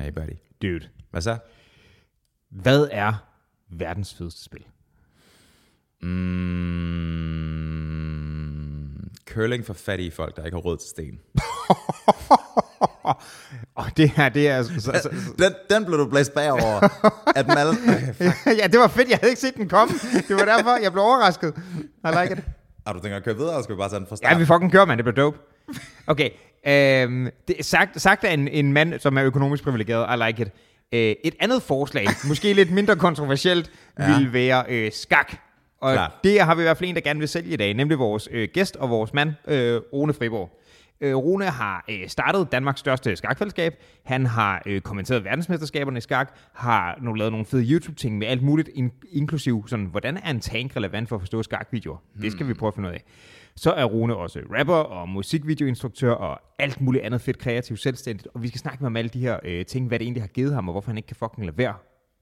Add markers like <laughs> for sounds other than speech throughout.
Hey buddy. Dude, Hvad så? hvad er verdens fedeste spil? Mm, curling for fattige folk, der ikke har råd til sten. <laughs> Og det her, det er... Så, så, så, Den, den blev du blæst bagover. at Mal... <laughs> ja, det var fedt. Jeg havde ikke set den komme. Det var derfor, jeg blev overrasket. I like it. Har du tænkt at køre videre, og skal vi bare tage den fra start? Ja, vi fucking kører, mand. Det bliver dope. Okay. Øhm, det sagt, sagt af en, en mand, som er økonomisk privilegeret. I like it. Øh, et andet forslag, <laughs> måske lidt mindre kontroversielt, ja. Ja. vil være øh, skak. Og Klart. det har vi i hvert fald en, der gerne vil sælge i dag, nemlig vores øh, gæst og vores mand, øh, Rune Friborg. Øh, Rune har øh, startet Danmarks største skakfællesskab. Han har øh, kommenteret verdensmesterskaberne i skak, har nu lavet nogle fede YouTube-ting med alt muligt, in- inklusiv sådan, hvordan er en tank relevant for at forstå skakvideoer? Hmm. Det skal vi prøve at finde ud af. Så er Rune også rapper og musikvideoinstruktør og alt muligt andet fedt kreativt selvstændigt. Og vi skal snakke med om alle de her øh, ting, hvad det egentlig har givet ham, og hvorfor han ikke kan fucking lade være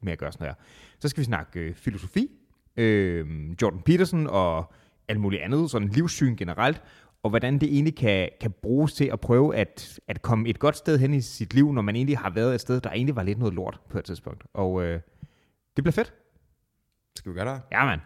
med at gøre sådan her. Så skal vi snakke øh, filosofi, øh, Jordan Peterson og alt muligt andet, sådan livssyn generelt, og hvordan det egentlig kan, kan bruges til at prøve at, at komme et godt sted hen i sit liv, når man egentlig har været et sted, der egentlig var lidt noget lort på et tidspunkt. Og øh, det bliver fedt. Skal vi gøre det? Ja, mand.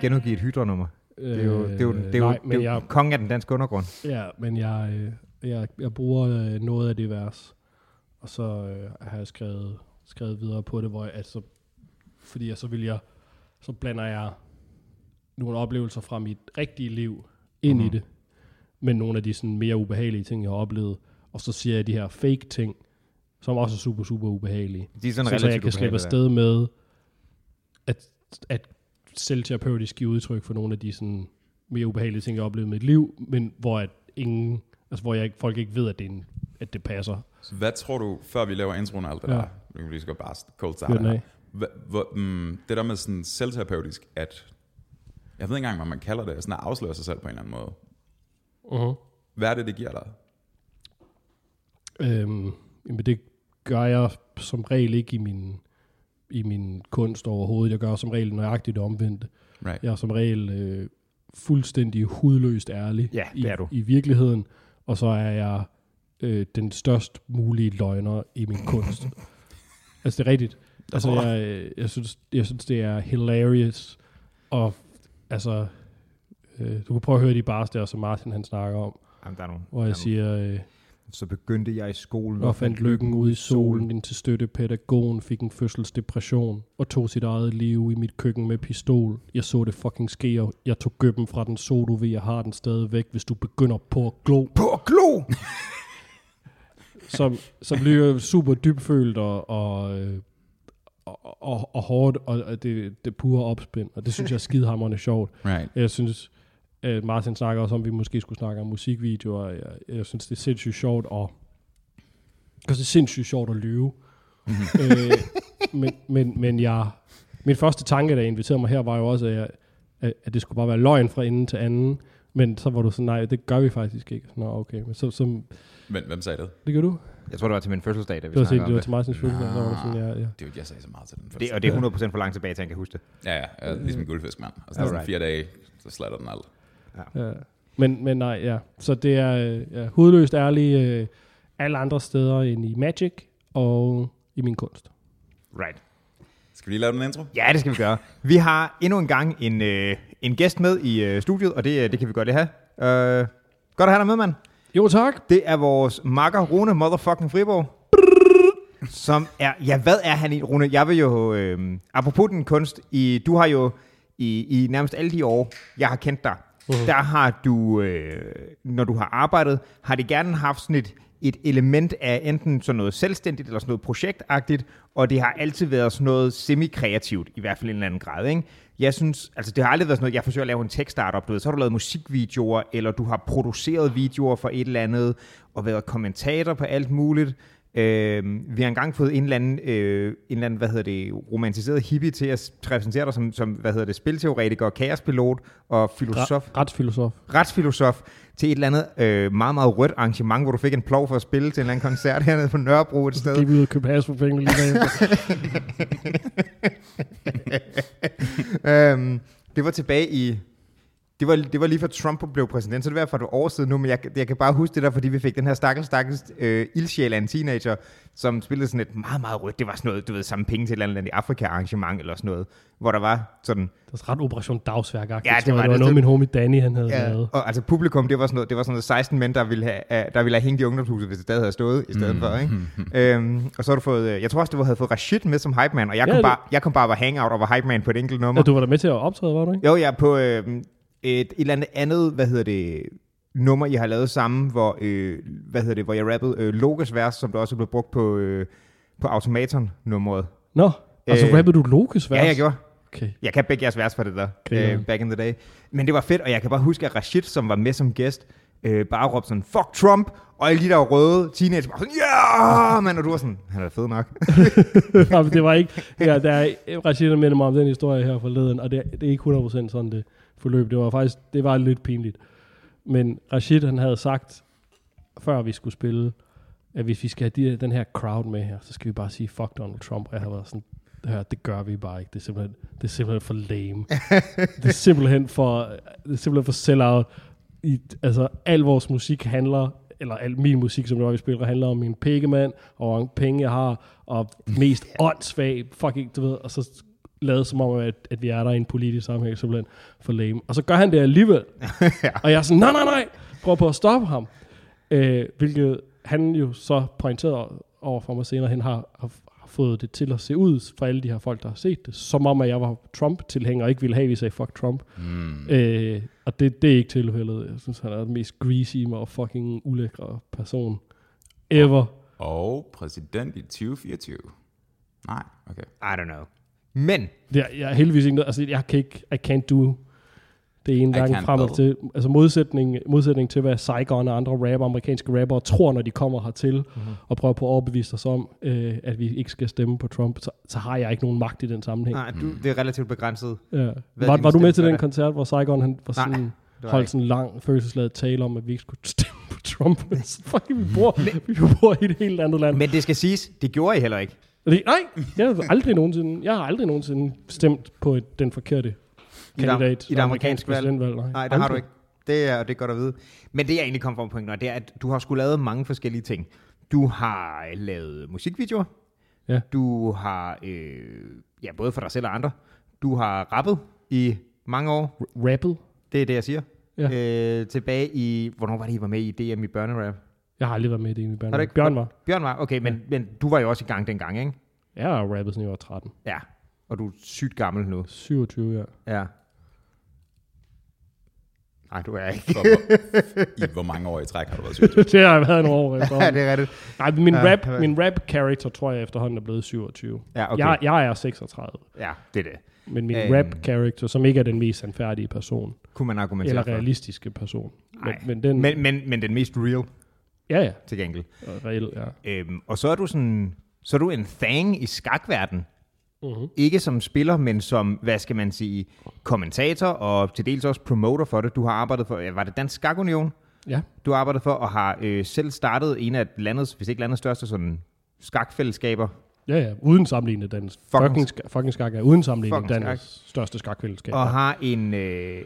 Genudgive et hydronummer. Det er jo, det er jo, det er jo, nej, det er jo jeg, kongen af den danske undergrund. ja, men jeg, øh, jeg, jeg bruger øh, noget af det vers, og så øh, har jeg skrevet, skrevet videre på det, hvor jeg, altså, fordi jeg så vil jeg, så blander jeg nogle oplevelser fra mit rigtige liv ind Mhm. i det, men nogle af de sådan mere ubehagelige ting, jeg har oplevet, og så siger jeg de her fake ting, som også er super, super ubehagelige. De er sådan så, så jeg kan slippe afsted med at, at selvterapeutisk give udtryk for nogle af de sådan mere ubehagelige ting, jeg har oplevet i mit liv, men hvor at ingen, altså hvor jeg, ikke- folk ikke ved, at det, er en, at det passer. Så hvad tror du, før vi laver introen og alt det Ja. der, vi kan lige så godt bare cold start her. af. Hva, hvor, mm, det der med sådan selvterapeutisk, at jeg ved ikke engang, hvad man kalder det, sådan at afsløre sig selv på en eller anden måde. Uh-huh. Hvad er det, det giver dig? Øhm, jamen det gør jeg som regel ikke i min, i min kunst overhovedet. Jeg gør som regel nøjagtigt det omvendte. Right. Jeg er som regel øh, fuldstændig hudløst ærlig Ja, i, du. i virkeligheden, og så er jeg øh, den størst mulige løgner i min kunst. <laughs> altså det er rigtigt. Altså jeg, øh, jeg, synes, jeg synes, det er hilarious, og altså, øh, du kan prøve at høre de bars der, som Martin han snakker om, Jamen, der er nogle, hvor jeg siger... Øh, Så begyndte jeg i skolen og fandt lykken ud i solen, indtil støttepædagogen fik en fødselsdepression og tog sit eget liv i mit køkken med pistol. Jeg så det fucking ske, og jeg tog gøben fra den så du ved, jeg har den stadigvæk, hvis du begynder på at glo. På at glo! <laughs> Som, som bliver super dybfølt og, og, øh, og, og, og hårdt, og og det, det pure opspind, og det synes jeg er <laughs> skidehammerende sjovt. Right. Jeg synes, at Martin snakker også om, at vi måske skulle snakke om musikvideoer. Jeg, jeg synes, det er sindssygt sjovt, og det er sindssygt sjovt at lyve. øh, men, men, men jeg, min første tanke, da jeg inviterede mig her, var jo også, at, jeg, at, at det skulle bare være løgn fra ende til anden. Men så var du sådan, nej, det gør vi faktisk ikke. Nå, okay. Men så, så Men hvem sagde det? det gør du? Jeg tror, det var til min fødselsdag, da vi Det var, snakkede det om var det. til Martins fødselsdag. Så var sådan, ja, ja. Det er jo, jeg sagde så meget til den. det. Og det er 100% for langt tilbage, til jeg kan huske det. Ja, ja, ja ligesom en guldfisk, mand. Altså, sådan Alright. fire dage, så slatter den alt. Ja. Men, men nej, ja. Så det er øh, ja, hudløst ærlig øh, alle andre steder end i Magic og i min kunst. Right. Skal vi lige lave den intro? Ja, det skal vi gøre. Vi har endnu en gang en, øh, en gæst med i øh, studiet, og det, øh, det kan vi godt lige have. Øh, godt at have dig med, mand. Jo, tak. Det er vores makker, Rune Motherfucking Friborg. Som er, ja, hvad er han i, Rune? Jeg vil jo, øh, apropos din kunst, i, du har jo i, i nærmest alle de år, jeg har kendt dig, uh-huh. der har du, øh, når du har arbejdet, har det gerne haft sådan et, et element af enten sådan noget selvstændigt eller sådan noget projektagtigt, og det har altid været sådan noget semi-kreativt, i hvert fald i en eller anden grad, ikke? Jeg synes, altså det har aldrig været sådan noget, jeg forsøger at lave en tech-startup, du ved, så har du lavet musikvideoer, eller du har produceret videoer for et eller andet, og været kommentator på alt muligt. Øh, vi har engang fået en eller anden, øh, en eller anden hvad hedder det, romantiseret hippie til at præsentere dig som, som hvad hedder det, spilteoretiker, kaospilot og filosof, Ra- retsfilosof. retsfilosof til et eller andet øh, meget, meget rødt arrangement, hvor du fik en plov for at spille til en eller anden koncert hernede på Nørrebro et sted. Gik ud og købte has for penge lige bagefter. <laughs> øhm, det var tilbage i... Det var, det var lige før Trump blev præsident, så det var for et år siden nu, men jeg, jeg kan bare huske det der, fordi vi fik den her stakkels, stakkels øh, ildsjæl af en teenager, som spillede sådan et meget, meget rødt. Det var sådan noget, du ved, samme penge til et eller andet i Afrika-arrangement eller sådan noget, hvor der var sådan... Det var ret Operation Dagsværk. Ja, det det var det det. var noget, min homie Danny han havde Ja, lavet. og altså publikum, det var sådan noget, det var sådan noget 16 mænd, der ville have, øh, der ville have hængt i ungdomshuset, hvis det stadig havde stået i stedet mm. for, ikke? øhm, og så har du fået, øh, jeg tror også, du havde fået Rashid med som hype man, og jeg, Ja, kom, det- bare, jeg kom bare og var hangout og var hype man på et enkelt nummer. Ja, du var der med til at optræde, var du ikke? Jo, ja, på øh, et, et eller andet andet, hvad hedder det, nummer, I har lavet sammen, hvor, øh, hvad hedder det, hvor jeg rappede øh, Logos vers, som der også blev brugt på, øh, på Automaton-nummeret. Nå, altså Øh, rappede du Lokes vers? Ja, jeg gjorde. Okay. Jeg kan begge jeres vers for det der, øh, back in the day. Men det var fedt, og jeg kan bare huske, at Rashid, som var med som gæst, øh, bare råbte sådan, fuck Trump, og alle de der røde teenager var sådan, ja, yeah! man, og du var sådan, han er fed nok. <laughs> Nå, men det var ikke... Ja, der er, Rashid minder mig om den historie her forleden, og det, det er ikke 100% sådan det forløb. Det var faktisk det var lidt pinligt. Men Rashid, han havde sagt, før vi skulle spille, at hvis vi skal have de, den her crowd med her, så skal vi bare sige, fuck Donald Trump. Og jeg har været sådan, det her, det gør vi bare ikke. Det er simpelthen, det er simpelthen for lame. <laughs> det er simpelthen for, det er simpelthen for sell-out. I, altså, al vores musik handler, eller al min musik, som det var, vi spiller, handler om min pengemand, og hvor mange penge jeg har, og mest <laughs> åndssvag, fucking, du ved, og så lavet som om, at, at vi er der i en politisk sammenhæng, simpelthen for lame. Og så gør han det alligevel. <laughs> Og jeg er sådan, nej, nej, nej, prøv på at stoppe ham. Øh, hvilket han jo så pointerede over for mig senere hen har, har, har fået det til at se ud for alle de her folk, der har set det, som om, at jeg var Trump-tilhænger og ikke ville have, at vi sagde fuck Trump. Mm. Øh, og det, det er ikke tilfældet. Jeg synes, han er den mest greasy og fucking ulækre person ever. Og præsident i 2024. Nej, okay. I don't know. Men, Jeg, jeg er heldigvis ikke noget, altså jeg kan ikke, I can't do det ene can't frem og til. Altså modsætning, modsætning til, hvad Saigon og andre rapper, amerikanske rapper, tror, når de kommer hertil mm-hmm. og prøver på at overbevise os om, øh, at vi ikke skal stemme på Trump, så, så har jeg ikke nogen magt i den sammenhæng. nej, du, det er relativt begrænset. Ja. Hvad Var, var du med til den det? koncert, hvor Saigon han var Nej, sådan, jeg holdt sådan en lang følelsesladet tale om, at vi ikke skulle <laughs> stemme på Trump? <laughs> Fucking, vi bor, vi bor i et helt andet land. Men det skal siges, det gjorde I heller ikke. Og det, nej, jeg har aldrig nogensinde, jeg har aldrig nogensinde stemt på et, den forkerte I det- kandidat. i det amerikanske valg? præsidentvalg. Nej, det har du Aldrig. ikke. Det er, det er godt at vide. Men det jeg egentlig kom fra på pointen, det er, at du har skulle lavet mange forskellige ting. Du har lavet musikvideoer. Ja. Du har, øh, ja, både for dig selv og andre. Du har rappet i mange år. Rappet? Det er det, jeg siger. Ja. Øh, tilbage i, hvornår var det, I var med i DM i børnerap? Jeg har aldrig været med i det i min børn. Har du ikke? Bjørn var. Bjørn var, okay, men, men du var jo også i gang dengang, ikke? Jeg har rappet, siden jeg var 13. Ja. Og du er sygt gammel nu. 27, ja. Ja. Nej, du er ikke. For, hvor, I hvor mange år i træk har du været syg? <laughs> det har jeg været nogle år <laughs> ja, det er rigtigt. Nej, min, Ja, rap, min rap character tror jeg efterhånden er blevet 27. Ja, okay. Jeg, jeg er 36. Ja, det er det. Men min Øhm. rap character, som ikke er den mest sandfærdige person, Kunne man argumentere eller for. realistiske person. Men, Nej. men den, Men, men, men den mest real ja, ja, til gengæld. reelt, ja. Øhm, og så er du sådan, så er du en thang i skakverden. Mm-hmm. Ikke som spiller, men som, hvad skal man sige, kommentator og til dels også promoter for det. Du har arbejdet for, var det Dansk Skakunion? Ja. Du har arbejdet for og har øh, selv startet en af landets, hvis ikke landets største sådan skakfællesskaber. Ja, ja, uden sammenligning den Fucking- fucking, skak er uden sammenligning den største skakfællesskab. Og har en, øh,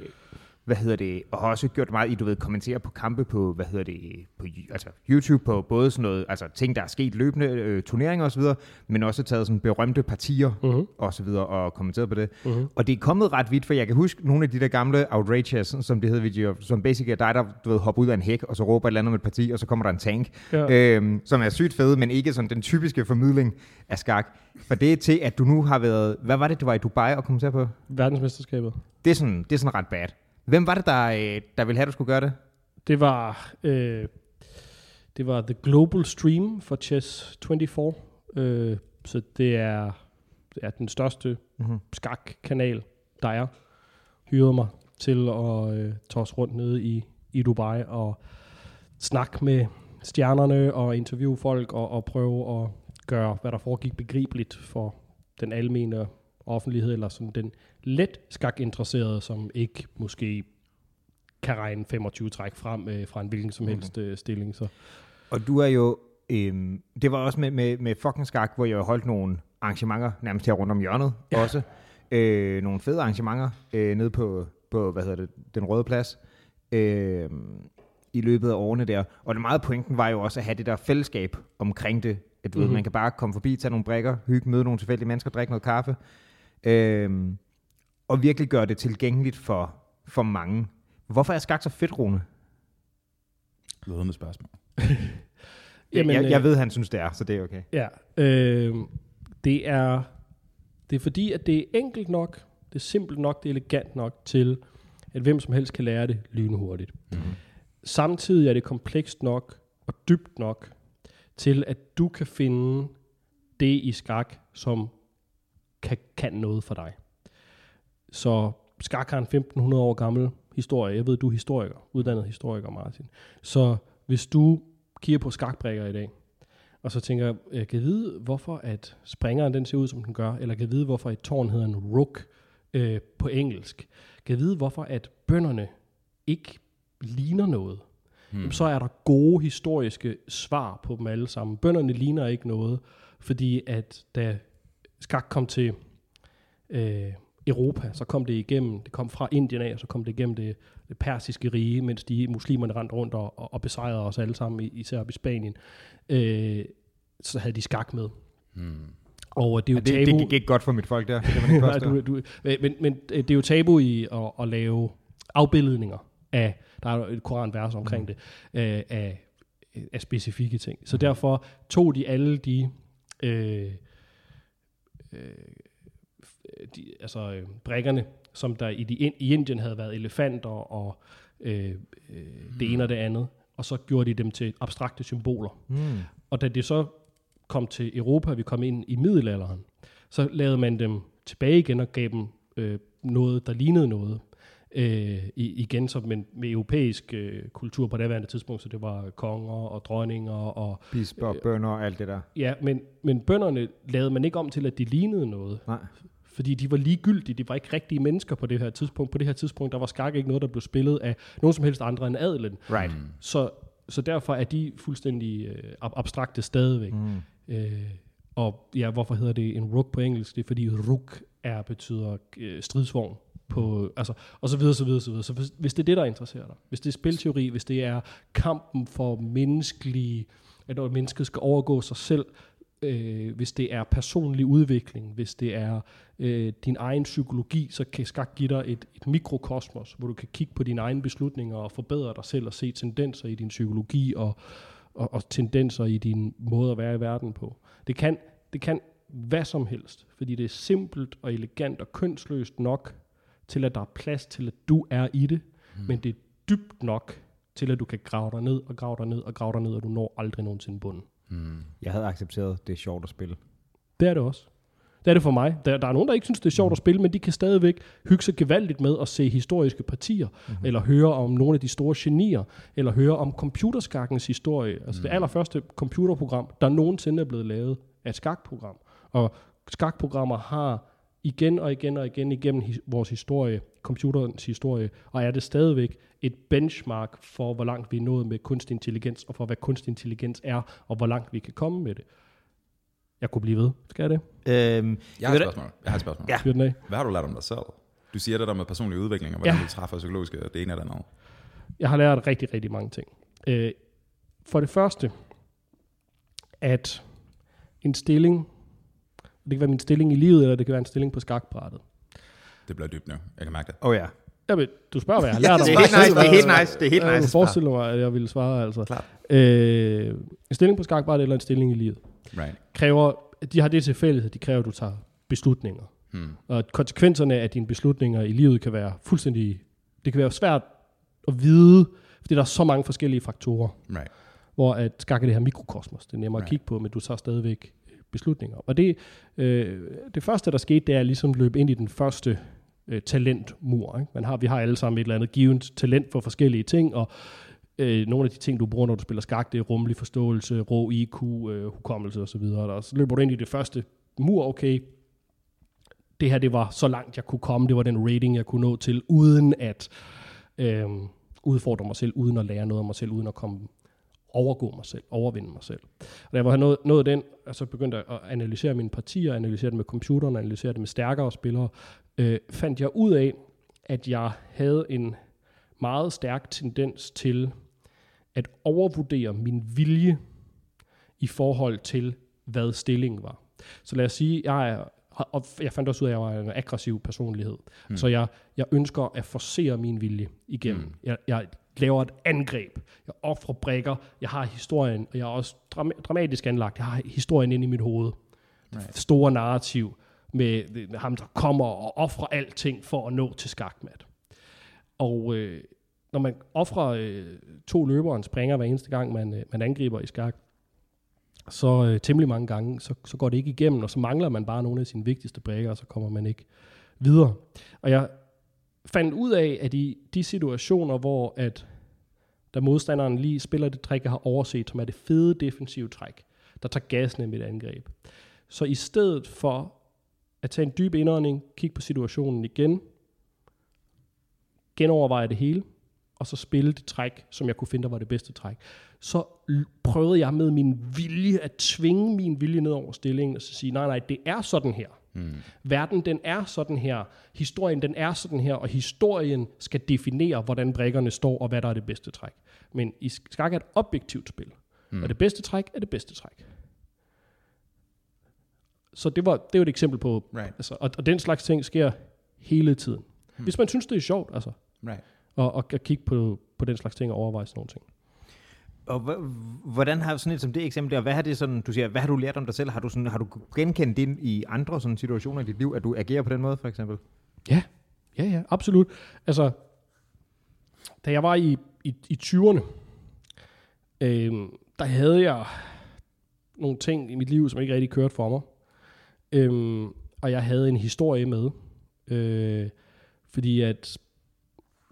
hvad hedder det, og har også gjort meget i, du ved, kommentere på kampe på, hvad hedder det, på altså YouTube, på både sådan noget, altså ting, der er sket løbende, øh, turneringer osv., men også taget sådan berømte partier Mhm. og så videre og kommenteret på det. Mhm. Og det er kommet ret vidt, for jeg kan huske nogle af de der gamle outrageous, som det hedder videoer, som basically er dig, der du ved, hopper ud af en hæk, og så råber et eller andet om et parti, og så kommer der en tank, Ja. øhm, som er sygt fede, men ikke sådan den typiske formidling af skak. For det er til, at du nu har været, hvad var det, du var i Dubai og kommentere på? Verdensmesterskabet. Det er sådan, det er sådan ret bad. Hvem var det, der, øh, der ville have, at du skulle gøre det? Det var, øh, det var The Global Stream for Chess 24. Øh, så det er, det er den største Mm-hmm. skakkanal, der er. Hyrede mig til at øh, tage os rundt nede i, i Dubai og snakke med stjernerne og interviewe folk og, og prøve at gøre, hvad der foregik begribeligt for den almene offentlighed, eller sådan den let skakinteresserede, som ikke måske kan regne 25 træk frem øh, fra en hvilken som helst øh, stilling. Så. Og du er jo, øhm, det var også med, med, med fucking skak, hvor jeg holdt nogle arrangementer nærmest her rundt om hjørnet ja. også. Øh, nogle fede arrangementer øh, nede på, på, hvad hedder det, den røde plads. Øh, i løbet af årene der. Og det meget pointen var jo også at have det der fællesskab omkring det. At du mm-hmm. ved, man kan bare komme forbi, tage nogle brækker, hygge, møde nogle tilfældige mennesker, drikke noget kaffe. Øh, og virkelig gøre det tilgængeligt for, for mange. Hvorfor er skak så fedt, Rune? Ledende spørgsmål. <laughs> Jamen, jeg, jeg ved, han synes, det er, så det er okay. Ja, øh, det er det er fordi, at det er enkelt nok, det er simpelt nok, det er elegant nok til, at hvem som helst kan lære det lynhurtigt. Mm-hmm. Samtidig er det komplekst nok og dybt nok til, at du kan finde det i skak, som kan, kan noget for dig. Så skak har en 1500 år gammel historie. Jeg ved, du er historiker, uddannet historiker, Martin. Så hvis du kigger på skakbrækker i dag, og så tænker jeg, jeg kan vide, hvorfor at springeren den ser ud, som den gør, eller kan vide, hvorfor et tårn hedder en rook øh, på engelsk. Kan vide, hvorfor at bønderne ikke ligner noget. Hmm. Jamen, så er der gode historiske svar på dem alle sammen. Bønderne ligner ikke noget, fordi at da skak kom til øh, Europa, så kom det igennem, det kom fra Indien af, og så kom det igennem det, det persiske rige, mens de muslimerne rendte rundt og, og, og besejrede os alle sammen, især i Spanien. Øh, så havde de skak med. Hmm. Og det, er jo ja, det, tabu. det gik ikke godt for mit folk der. Det var <laughs> Nej, du, du, men, men det er jo tabu i at, at lave afbildninger af, der er et koranvers omkring mm. det, øh, af, af specifikke ting. Så derfor tog de alle de, øh, øh, de altså øh, brækkerne, som der i, de, i Indien havde været elefanter og øh, øh, det ene og det andet, og så gjorde de dem til abstrakte symboler. Mm. Og da det så kom til Europa, vi kom ind i middelalderen, så lavede man dem tilbage igen og gav dem øh, noget, der lignede noget. Øh, igen så men med europæisk øh, kultur på det andet tidspunkt, så det var konger og dronninger og... Bisper, øh, bønder og alt det der. Ja, men, men bønderne lavede man ikke om til, at de lignede noget. Nej. Fordi de var ligegyldige, de var ikke rigtige mennesker på det her tidspunkt. På det her tidspunkt, der var skak ikke noget, der blev spillet af nogen som helst andre end adelen. Right. Så, så derfor er de fuldstændig øh, abstrakte stadigvæk. Mm. Øh, og ja, hvorfor hedder det en rook på engelsk? Det er fordi rook er betyder øh, stridsvogn på, altså, og så videre, så videre, så videre. Så hvis, hvis det er det, der interesserer dig, hvis det er spilteori, hvis det er kampen for menneskelig, at mennesket skal overgå sig selv, øh, hvis det er personlig udvikling, hvis det er øh, din egen psykologi, så kan skak give dig et, et mikrokosmos, hvor du kan kigge på dine egne beslutninger og forbedre dig selv og se tendenser i din psykologi og, og, og tendenser i din måde at være i verden på. Det kan, det kan hvad som helst, fordi det er simpelt og elegant og kønsløst nok til, at der er plads til, at du er i det, mm. men det er dybt nok til, at du kan grave dig ned og grave dig ned og grave dig ned, og du når aldrig nogensinde bunden. Mm. Jeg havde accepteret, det er sjovt at spille. Det er det også. Det er det for mig. Der, der er nogen, der ikke synes, det er sjovt at spille, men de kan stadigvæk hygge sig gevaldigt med at se historiske partier, mm-hmm. eller høre om nogle af de store genier, eller høre om computerskakkens historie. Altså mm. det allerførste computerprogram, der nogensinde er blevet lavet, er et skakprogram. Og skakprogrammer har igen og igen og igen igennem his, vores historie, computerens historie, og er det stadigvæk et benchmark for, hvor langt vi er nået med kunstig intelligens, og for hvad kunstig intelligens er, og hvor langt vi kan komme med det. Jeg kunne blive ved. Skal jeg det? Øhm, jeg har et spørgsmål. Jeg har et spørgsmål. Ja. Hvad har du lært om dig selv? Du siger det der med personlig udvikling, og hvordan ja. du træffer psykologiske, det ene eller andet. Jeg har lært rigtig, rigtig mange ting. Øh, for det første, at en stilling det kan være min stilling i livet, eller det kan være en stilling på skakbrættet. Det bliver dybt nu. Jeg kan mærke det. Oh ja. Jamen, du spørger, hvad jeg har <laughs> lært om. det, er helt nice, det er helt nice. Det er helt nice. Jeg forestiller mig, at jeg ville svare, altså. Klart. Øh, en stilling på skakbrættet eller en stilling i livet. Right. Kræver, de har det til fælles, at de kræver, at du tager beslutninger. Hmm. Og konsekvenserne af dine beslutninger i livet kan være fuldstændig... Det kan være svært at vide, fordi der er så mange forskellige faktorer. Right. Hvor at skak er det her mikrokosmos. Det er nemmere right. at kigge på, men du tager stadigvæk beslutninger. Og det, øh, det første, der skete, det er ligesom løb ind i den første øh, talentmur. Ikke? Man har, vi har alle sammen et eller andet givet talent for forskellige ting, og øh, nogle af de ting, du bruger, når du spiller skak, det er rummelig forståelse, rå IQ, øh, hukommelse osv. Og så løber du ind i det første mur, okay, det her det var så langt, jeg kunne komme, det var den rating, jeg kunne nå til, uden at øh, udfordre mig selv, uden at lære noget om mig selv, uden at komme overgå mig selv, overvinde mig selv. Og da jeg var nået, nået den, og så begyndte jeg at analysere mine partier, analysere det med computeren, analysere det med stærkere spillere, øh, fandt jeg ud af, at jeg havde en meget stærk tendens til at overvurdere min vilje i forhold til, hvad stillingen var. Så lad os sige, jeg er og jeg fandt også ud af, at jeg var en aggressiv personlighed. Mm. Så jeg, jeg ønsker at forsere min vilje igennem. Mm. Jeg, jeg laver et angreb. Jeg offrer brækker. Jeg har historien, og jeg er også dram- dramatisk anlagt. Jeg har historien inde i mit hoved. Right. Store narrativ med ham, der kommer og offrer alting for at nå til skakmat. Og øh, når man offrer øh, to løbere og springer hver eneste gang, man, øh, man angriber i skak, så øh, temmelig mange gange, så, så går det ikke igennem, og så mangler man bare nogle af sine vigtigste brækker, og så kommer man ikke videre. Og jeg fandt ud af, at i de situationer, hvor at der modstanderen lige spiller det træk, jeg har overset, som er det fede defensive træk, der tager gassen i mit angreb. Så i stedet for at tage en dyb indånding, kigge på situationen igen, genoverveje det hele, og så spille det træk, som jeg kunne finde, der var det bedste træk. Så prøvede jeg med min vilje at tvinge min vilje ned over stillingen, og så sige, nej, nej, det er sådan her. Mm. Verden, den er sådan her. Historien, den er sådan her, og historien skal definere, hvordan brækkerne står, og hvad der er det bedste træk. Men i skak er et objektivt spil, mm. og det bedste træk er det bedste træk. Så det var, det var et eksempel på, right. altså, og, og den slags ting sker hele tiden. Mm. Hvis man synes, det er sjovt, altså. Right. Og, og at kigge på, på den slags ting og overveje sådan nogle ting. Og hvordan har sådan et som det eksempel der, hvad har det sådan, du siger, hvad har du lært om dig selv? Har du, sådan, har du genkendt det i andre sådan situationer i dit liv, at du agerer på den måde, for eksempel? Ja, ja, ja, absolut. Altså, da jeg var i, i, i 20'erne, øh, der havde jeg nogle ting i mit liv, som ikke rigtig kørte for mig. Øh, og jeg havde en historie med, øh, fordi at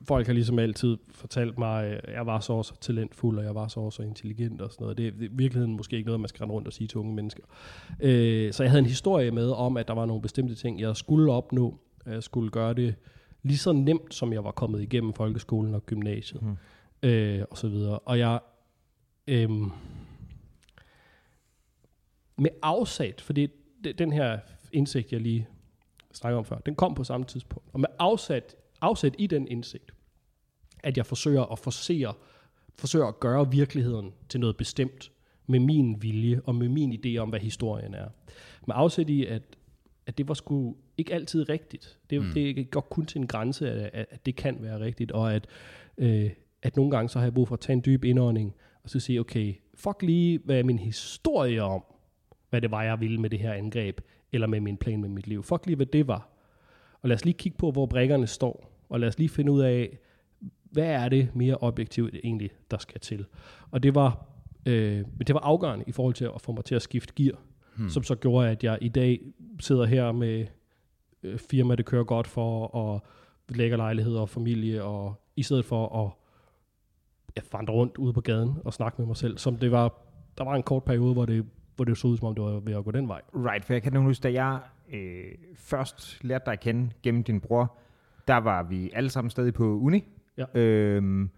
folk har ligesom altid fortalt mig, at jeg var så så talentfuld, og jeg var så så intelligent og sådan noget. Det er i virkeligheden måske ikke noget, man skal rende rundt og sige til unge mennesker. Øh, så jeg havde en historie med om, at der var nogle bestemte ting, jeg skulle opnå. Jeg skulle gøre det lige så nemt, som jeg var kommet igennem folkeskolen og gymnasiet. Mm. Øh, og så videre. Og jeg... Øh, med afsat, fordi den her indsigt, jeg lige snakker om før, den kom på samme tidspunkt. Og med afsat afsæt i den indsigt, at jeg forsøger at forsere, forsøger at gøre virkeligheden til noget bestemt med min vilje og med min idé om, hvad historien er. Med afsæt i, at, at det var sgu ikke altid rigtigt. Det, mm. det går kun til en grænse, at, at det kan være rigtigt, og at, øh, at nogle gange så har jeg brug for at tage en dyb indånding, og så sige, okay, fuck lige, hvad er min historie om, hvad det var, jeg ville med det her angreb, eller med min plan med mit liv. Fuck lige, hvad det var. Og lad os lige kigge på, hvor brækkerne står og lad os lige finde ud af, hvad er det mere objektivt egentlig, der skal til. Og det var, øh, det var afgørende i forhold til at få mig til at skifte gear, hmm. som så gjorde, at jeg i dag sidder her med øh, firma, det kører godt for, og lækker lejlighed og familie, og i stedet for at ja, vandre rundt ude på gaden og snakke med mig selv, som det var, der var en kort periode, hvor det, hvor det så ud, som om det var ved at gå den vej. Right, for jeg kan nu huske, da jeg øh, først lærte dig at kende gennem din bror, der var vi alle sammen stadig på uni. Ja. Øhm,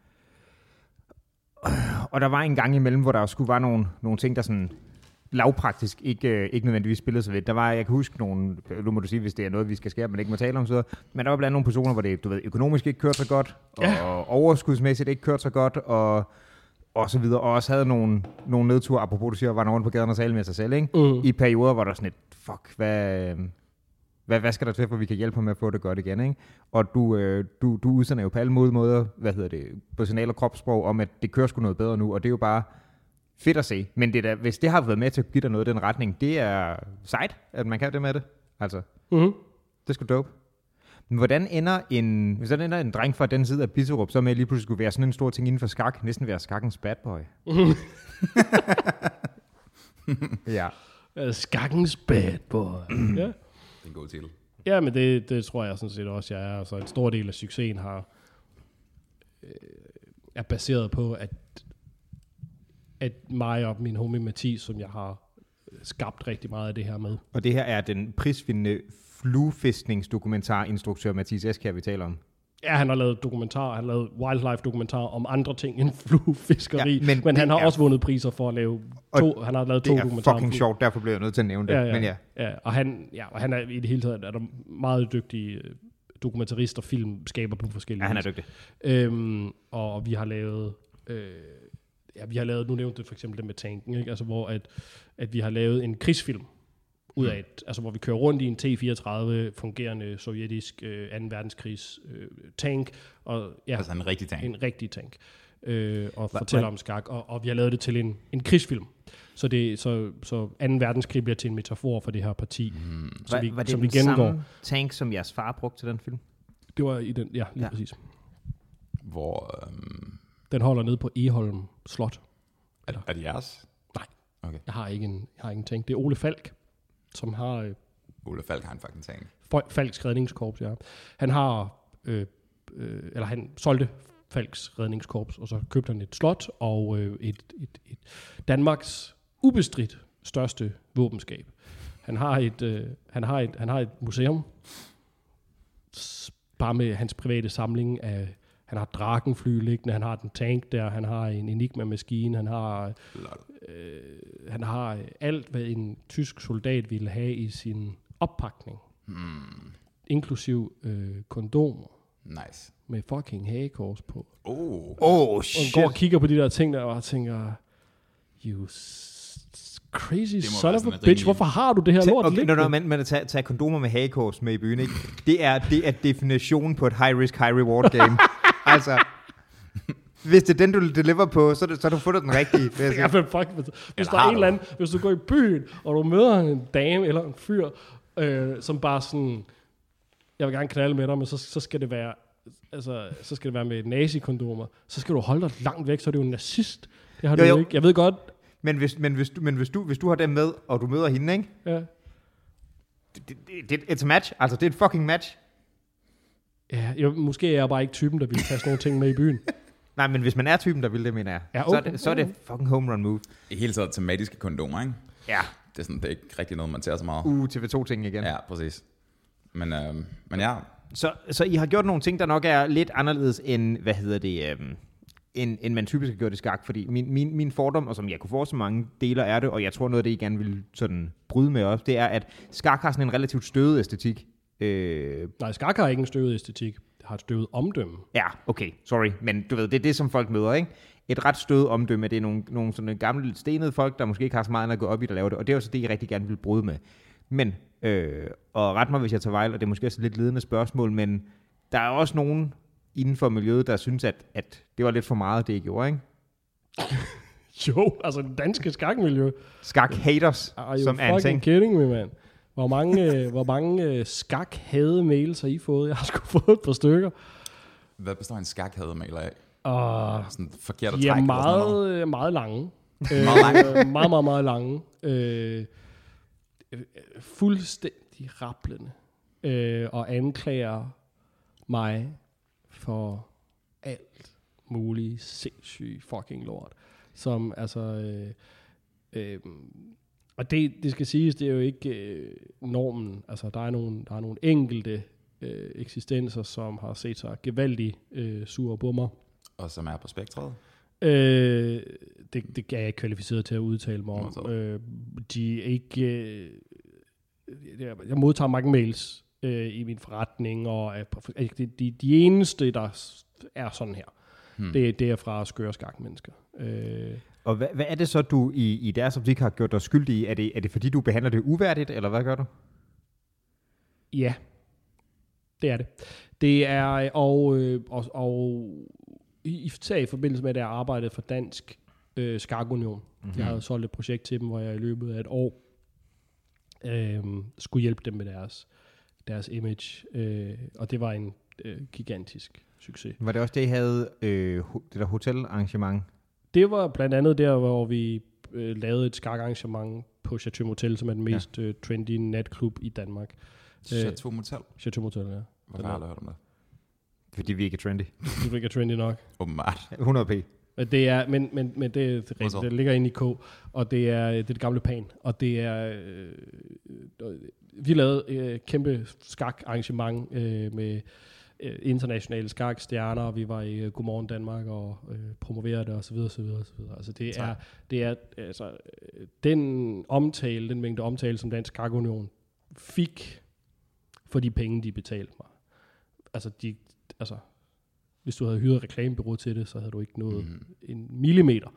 og der var en gang imellem, hvor der skulle være nogle, nogle ting, der sådan lavpraktisk ikke, øh, ikke nødvendigvis spillede sig ved. Der var, jeg kan huske nogle, nu må du sige, hvis det er noget, vi skal skære, men ikke må tale om, så, men der var blandt nogle personer, hvor det, du ved, økonomisk ikke kørte så godt, ja. og overskudsmæssigt ikke kørte så godt, og, og så videre, og også havde nogle, nogle nedture, apropos du siger, var rundt på gaden og tale med sig selv, ikke? Uh. i perioder, hvor der sådan et, fuck, hvad, hvad, hvad skal der til, for vi kan hjælpe ham med at få det godt igen, ikke? Og du, øh, du, du udsender jo på alle måder, hvad hedder det, på signal og kropssprog, om at det kører sgu noget bedre nu, og det er jo bare fedt at se. Men det der, hvis det har været med til at give dig noget i den retning, det er sejt, at man kan det med det. Altså, mm-hmm. det sgu dope. Men hvordan ender en, hvis ender en dreng fra den side af Bisserup, så med at lige pludselig skulle være sådan en stor ting inden for skak, næsten være skakkens bad boy? <laughs> ja. Skakkens bad boy. <clears throat> ja en god titel. Ja, men det, det tror jeg sådan set også, jeg er. Altså, en stor del af succesen har, øh, er baseret på, at, at mig og min homie Mathis, som jeg har skabt rigtig meget af det her med. Og det her er den prisvindende fluefiskningsdokumentarinstruktør Mathis Esk, vi taler om. Ja, han har lavet dokumentar, han har lavet wildlife-dokumentar om andre ting end fluefiskeri, Ja, men men, han har er- også vundet priser for at lave Og to, han har lavet to Det er dokumentarer. fucking flue. sjovt, derfor bliver jeg nødt til at nævne det. Ja, ja, Men ja, ja, og han, ja, og han er i det hele taget er der meget dygtige øh, dokumentarist og filmskaber på forskellige ja han er dygtig. Øhm, og vi har lavet, øh, ja, vi har lavet, nu nævnte du for eksempel det med tanken, ikke? Altså, hvor at, at vi har lavet en krigsfilm ud af, et, altså hvor vi kører rundt i en T-34 fungerende sovjetisk øh, 2. verdenskrigs øh, tank, og ja, Altså en rigtig ting. en rigtig tank, øh, og Hva- fortæller hva- om skak, og, og vi har lavet det til en, en krigsfilm. Så, det, så, så 2. verdenskrig bliver til en metafor for det her parti, Mm. som vi, var, var det som vi gennemgår. samme tank, som jeres far brugte til den film? Det var i den, ja, lige Ja. præcis. Hvor, øhm, Den holder nede på Eholm Slot. er, er det jeres? Jeg har ikke en, jeg har ikke en tank. Det er Ole Falk, som har øh, Ole Falk har en fucking tank. Falks redningskorps, ja. Han har, øh, øh, eller han solgte Falks redningskorps, og så købte han et slot og øh, et, et, et Danmarks ubestridt største våbenskab. Han har et, øh, han har et, han har et museum, bare med hans private samling af, han har drakenfly liggende, han har den tank der, han har en Enigma-maskine, han har øh, han har alt, hvad en tysk soldat ville have i sin oppakning, Hmm. inklusiv øh, kondomer Nice. med fucking hagekors på. Oh. Oh, Og shit. han går og kigger på de der ting der, og tænker, you crazy son of a bitch, rimelig- hvorfor har du det her Tag, lort okay, liggende? når, når man, man tager, tager kondomer med hagekors med i byen, ikke? Det er, det er definitionen på et high-risk, high-reward game. <laughs> altså, hvis det er den, du deliver på, så, er det, så har du fundet den rigtige. vil jeg <laughs> sige. Ja, men fuck, hvis, hvis der er en eller anden, hvis du går i byen, og du møder en dame eller en fyr, øh, som bare sådan, jeg vil gerne knalde med dig, men så, så skal det være, altså, så skal det være med nazi-kondomer, så skal du holde dig langt væk, så er du jo en nazist. Det har Jo, du jo ikke. Jeg ved godt, Men, hvis, men, hvis, du, men hvis, du, hvis du har dem med, og du møder hende, ikke? ja, Det, det, det, it's a match. Altså, det er et fucking match. Ja jeg, måske er jeg bare ikke typen, der vil tage sådan nogle ting med i byen. <laughs> Nej, men hvis man er typen, der vil det, mener jeg, Ja, så, er okay. det, så er det fucking home run move. I hele taget tematiske kondomer, ikke? Ja. Det er, sådan, det er ikke rigtig noget, man tager så meget. Uh, TV2-ting igen. Ja, præcis. Men, øhm, men ja, Så, så I har gjort nogle ting, der nok er lidt anderledes end, hvad hedder det, øhm, end, end man typisk har gjort i skak. Fordi min, min, min fordom, og som jeg kunne få så mange deler er det, og jeg tror noget af det, I gerne vil sådan bryde med os, det er, at skak har sådan en relativt støvet æstetik. Øh, Nej, skak har ikke en støvet æstetik. Det har et støvet omdømme. ja, okay, sorry, men du ved, det er det, som folk møder, ikke? Et ret støvet omdømme, det er nogle, nogle sådan gamle stenede folk, der måske ikke har så meget at gå op i, der laver det, og det er jo så det, I rigtig gerne vil bryde med. Men, øh, og ret mig, hvis jeg tager fejl, og det er måske også et lidt ledende spørgsmål, men der er også nogen inden for miljøet, der synes, at, at det var lidt for meget, det I gjorde, ikke? <laughs> Jo, altså det danske skakmiljø. Skak haters, Are you som er en fucking ting. kidding me, man? Hvor mange, øh, hvor mange øh, skak hade mails har I fået? Jeg har sgu fået et par stykker. hvad består en skakhademaler af? Og Sådan forkert at er trække meget, øh, meget lange. Meget? Øh, meget, meget, meget lange. Øh, øh, fuldstændig rablende. Øh, og anklager mig for alt muligt sindssygt fucking lort. Som altså... Øh, øh, og det, det skal siges, det er jo ikke øh, normen. Altså, der er nogle, der er nogle enkelte øh, eksistenser, som har set sig gevaldigt øh, sure mig. Og som er på spektret? Øh, det, det er jeg ikke kvalificeret til at udtale mig om. Modtaget. Øh, de er ikke... Øh, jeg- modtager mange mails øh, i min forretning, og er altså, de, de, de eneste, der er sådan her, Hmm. det, det er fra skøre skakmennesker. Øh, Og hvad, hvad er det så, du i, i deres optik har gjort dig skyldig i? Er det, er det fordi, du behandler det uværdigt, eller hvad gør du? Ja, det er det. Det er, og, øh, og, og i, især i forbindelse med, at jeg arbejdede for Dansk øh, Skakunion. Mm-hmm. Jeg havde solgt et projekt til dem, hvor jeg i løbet af et år øh, skulle hjælpe dem med deres, deres image. Øh, og det var en øh, gigantisk succes. Var det også det, I havde, øh, det der hotelarrangement? Det var blandt andet der, hvor vi øh, lavede et skakarrangement på Chateau Motel, som er den mest øh, trendy natklub i Danmark. Chateau Motel? Chateau Motel, ja. Hvorfor har jeg aldrig hørt om det? Fordi vi ikke er trendy. Du ikke er trendy nok. Åbenbart. <laughs> 100 p. Det er, men, men, men det, er rigtigt, så? det ligger inde i K, og det er det, er det gamle pan, og det er, øh, øh, vi lavede øh, kæmpe skak-arrangement øh, med øh, internationale skakstjerner, og vi var i øh, Godmorgen Danmark og øh, promoverede det, og så videre, så videre, så videre. Altså det er, det er altså, øh, den omtale, den mængde omtale, som Dansk Skak Union fik for de penge, de betalte mig. Altså, de, altså hvis du havde hyret reklamebureau til det, så havde du ikke nået Mhm. en millimeter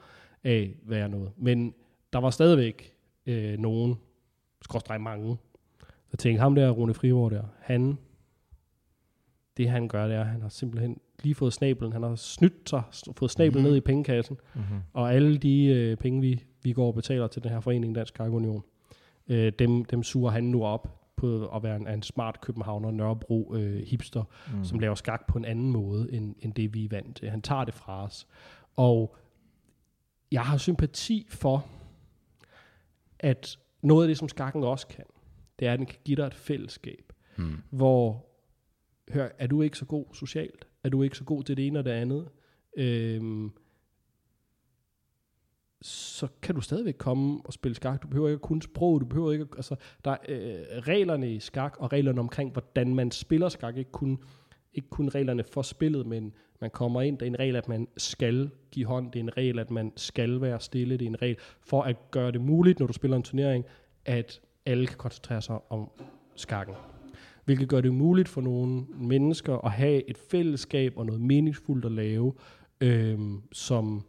af, hvad jeg nåede. Men der var stadigvæk øh, nogen, skråstrej mange, der tænkte, ham der, Rune Frivold der, han, det han gør, det er, han har simpelthen lige fået snablen, han har snydt sig, fået snablen Mhm. ned i pengekassen, Mm-hmm. og alle de øh, penge, vi, vi går og betaler til den her forening, Dansk Skak Union, øh, dem, dem suger han nu op på at være en, en smart københavner, Nørrebro øh, hipster, mm. som laver skak på en anden måde, end, end det vi er vant til. Han tager det fra os. Og jeg har sympati for, at noget af det, som skakken også kan, det er, at den kan give dig et fællesskab, Mm. hvor, hør, er du ikke så god socialt? Er du ikke så god til det ene og det andet? Øhm, så kan du stadigvæk komme og spille skak. Du behøver ikke kun sprog, du behøver ikke altså, der er øh, reglerne i skak, og reglerne omkring, hvordan man spiller skak, ikke kun, ikke kun reglerne for spillet, men man kommer ind, det er en regel, at man skal give hånd, det er en regel, at man skal være stille, det er en regel for at gøre det muligt, når du spiller en turnering, at alle kan koncentrere sig om skakken. Hvilket gør det muligt for nogle mennesker at have et fællesskab og noget meningsfuldt at lave, øhm, som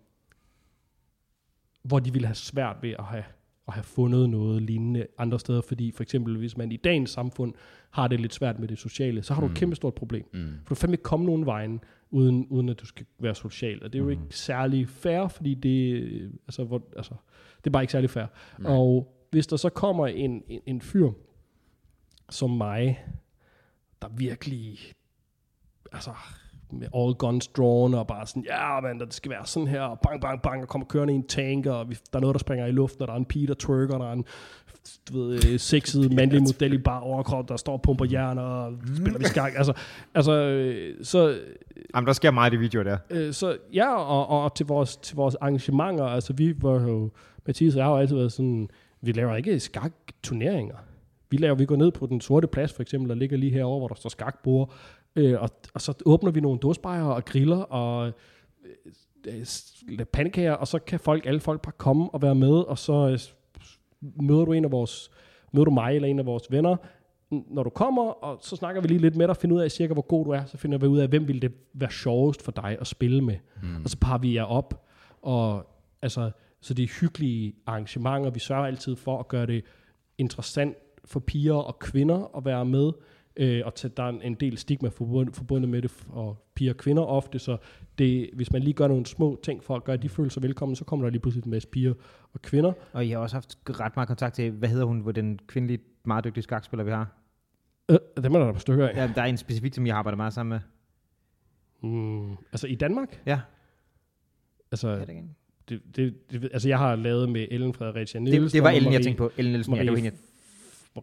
hvor de ville have svært ved at have, at have fundet noget lignende andre steder, fordi for eksempel hvis man i dagens samfund har det lidt svært med det sociale, så har du et Mm. kæmpe stort problem. Mm. For du fandme ikke komme nogen vejen, uden, uden at du skal være social. Og det er jo Mhm. ikke særlig fair, fordi det, øh, altså, hvor, altså, det er bare ikke særlig fair. Nej. Og hvis der så kommer en, en, en fyr som mig, der virkelig, altså, med all guns drawn, og bare sådan, ja, man, det skal være sådan her, og bang, bang, bang, og kommer kørende i en tank, og vi, der er noget, der springer i luften, og der er en pige, der twerker, og der er en du ved, øh, sexet <laughs> mandlig model i bare overkrop, der står og pumper jern, og spiller vi skak. Altså, altså øh, så, Jamen, der sker meget i de videoer der. øh, så ja, og, og til, vores, til vores arrangementer, altså vi var jo, Mathias og jeg har jo altid været sådan, vi laver ikke skak-turneringer. Vi laver, vi går ned på den sorte plads for eksempel, der ligger lige herovre, hvor der står skakbord, øh, og, og så åbner vi nogle dåsbejer og griller og øh, s- pandekager, og så kan folk, alle folk bare komme og være med, og så øh, møder du en af vores, møder du mig eller en af vores venner, når du kommer, og så snakker vi lige lidt med dig, finder ud af cirka, hvor god du er, så finder vi ud af, hvem ville det være sjovest for dig at spille med. Mm. Og så parer vi jer op, og altså, så det er hyggelige arrangementer. Vi sørger altid for at gøre det interessant for piger og kvinder at være med, øh, og til, der er en, del stigma forbundet, forbundet med det, og piger og kvinder ofte, så det, hvis man lige gør nogle små ting for at gøre, de føler sig velkommen, så kommer der lige pludselig en masse piger og kvinder. Og I har også haft ret meget kontakt til, hvad hedder hun, hvor den kvindelige, meget dygtige skakspiller, vi har? Øh, dem er der par stykker af. Ja, der er en specifik, som jeg arbejder meget sammen med. Mm, altså i Danmark? Ja. Altså, Er det, ikke? det, det, det, altså jeg har lavet med Ellen Fredericia Nielsen. det, det var Ellen, jeg Marie- tænkte på. Ellen Nielsen, ja, det var hende, jeg-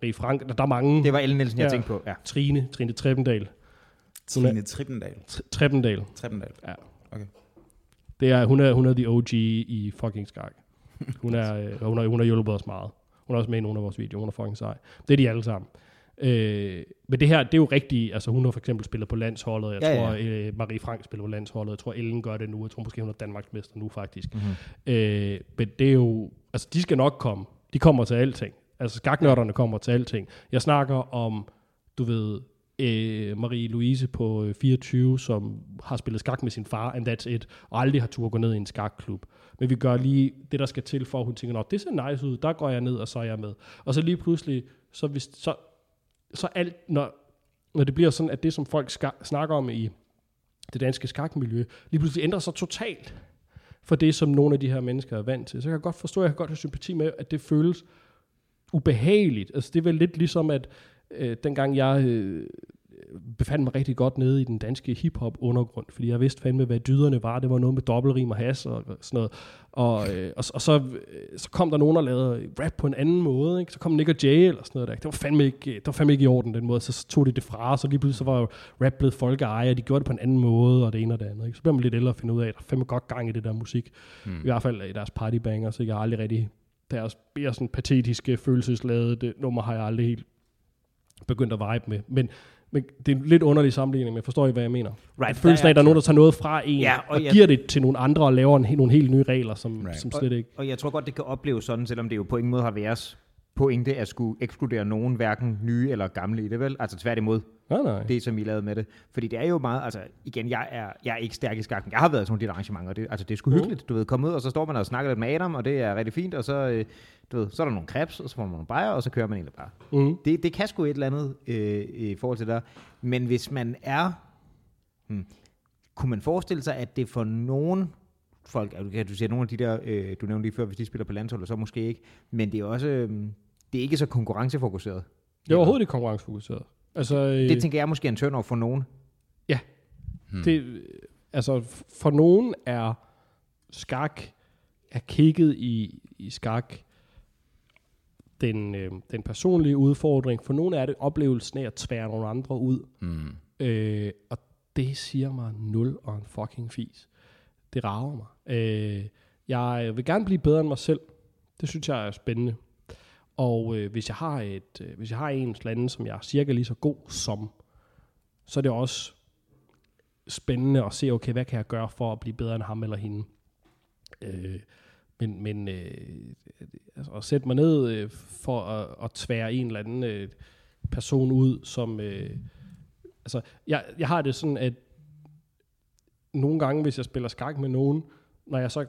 Marie Frank, der, der er mange. det var Ellen Nielsen, jeg Ja. tænkte på. Ja. Trine, Trine Treppendal. Trine Trippendal. Treppendal. Trippendal. Det er, hun, er, hun er the OG i fucking skak. <laughs> Hun er, øh, hun har, hun har hjulpet os meget. Hun er også med i nogle af vores videoer. Hun er fucking sej. Det er de alle sammen. Øh, men det her, det er jo rigtigt. Altså hun har for eksempel spillet på landsholdet. Jeg Ja, ja, tror, ja. Øh, Marie Frank spiller på landsholdet. Jeg tror, Ellen gør det nu. Jeg tror måske, hun er Danmarksmester nu faktisk. Mm-hmm. Øh, men det er jo, altså de skal nok komme. De kommer til alting. Altså skaknørderne kommer til alting. Jeg snakker om, du ved, øh, Marie-Louise på øh, 24, som har spillet skak med sin far, and that's it, og aldrig har tur gå ned i en skakklub. Men vi gør lige det, der skal til, for at hun tænker, Nå, det ser nice ud, der går jeg ned, og så er jeg med. Og så lige pludselig, så, hvis, så, så alt, når, når det bliver sådan, at det, som folk ska, snakker om i det danske skakmiljø, lige pludselig ændrer sig totalt for det, som nogle af de her mennesker er vant til. Så jeg kan godt forstå, jeg kan godt have sympati med, at det føles ubehageligt. Altså det er vel lidt ligesom, at øh, dengang jeg øh, befandt mig rigtig godt nede i den danske hiphop undergrund, fordi jeg vidste fandme, hvad dyderne var. Det var noget med dobbeltrim og has og sådan noget. Og, øh, og, og så, øh, så kom der nogen, der lavede rap på en anden måde. Ikke? Så kom Nick og Jay eller sådan noget der. Det var fandme ikke, det var fandme ikke i orden den måde. Så tog de det fra, og så lige pludselig så var rap blevet folkeeje, og de gjorde det på en anden måde, og det ene og det andet. Ikke? Så bliver man lidt ældre at finde ud af, at der er fandme godt gang i det der musik. Hmm. I hvert fald i deres partybanger, så jeg har aldrig rigtig deres mere sådan patetiske, følelsesladede nummer har jeg aldrig helt begyndt at vibe med. Men, men det er en lidt underlig sammenligning, men forstår I, hvad jeg mener? Right, Følelsen af, at der er nogen, der tager noget fra en, Ja, og og, og jeg- giver det til nogle andre, og laver en, nogle helt nye regler, som, Right. som slet ikke... Og jeg tror godt, det kan opleves sådan, selvom det jo på ingen måde har været pointe at skulle ekskludere nogen, hverken nye eller gamle i det, vel? Altså tværtimod, Nej, nej. det som I lavede med det. Fordi det er jo meget, altså igen, jeg er, jeg er ikke stærk i skak, men jeg har været nogle af de arrangementer, det, altså det er sgu Mhm. hyggeligt, du ved, komme ud, og så står man og snakker lidt med Adam, og det er rigtig fint, og så, øh, du ved, så er der nogle krebs, og så får man nogle bajer, og så kører man egentlig bare. Mm. Det, det kan sgu et eller andet øh, i forhold til der. Men hvis man er... Hmm, kunne man forestille sig, at det for nogen folk, altså, kan du sige, nogle af de der, øh, du nævnte lige før, hvis de spiller på landsholdet, så måske ikke, men det er også, øh, det er ikke så konkurrencefokuseret. Det er overhovedet ikke konkurrencefokuseret. Altså, øh, Det tænker jeg måske en turn for nogen. det, altså, for nogen er skak, er kigget i, i skak den, øh, den personlige udfordring. For nogle er det oplevelsen af at tvære nogle andre ud. Mm. Øh, og det siger mig nul og en fucking fis. Det rager mig. Øh, jeg vil gerne blive bedre end mig selv. Det synes jeg er spændende. Og øh, hvis jeg har et, øh, hvis jeg har en eller anden, som jeg er cirka lige så god som, så er det også spændende at se, okay, hvad kan jeg gøre for at blive bedre end ham eller hende. Øh, men men øh, altså, at sætte mig ned øh, for at, at tvære en eller anden øh, person ud, som... Øh, altså, jeg, jeg har det sådan, at nogle gange, hvis jeg spiller skak med nogen, når jeg så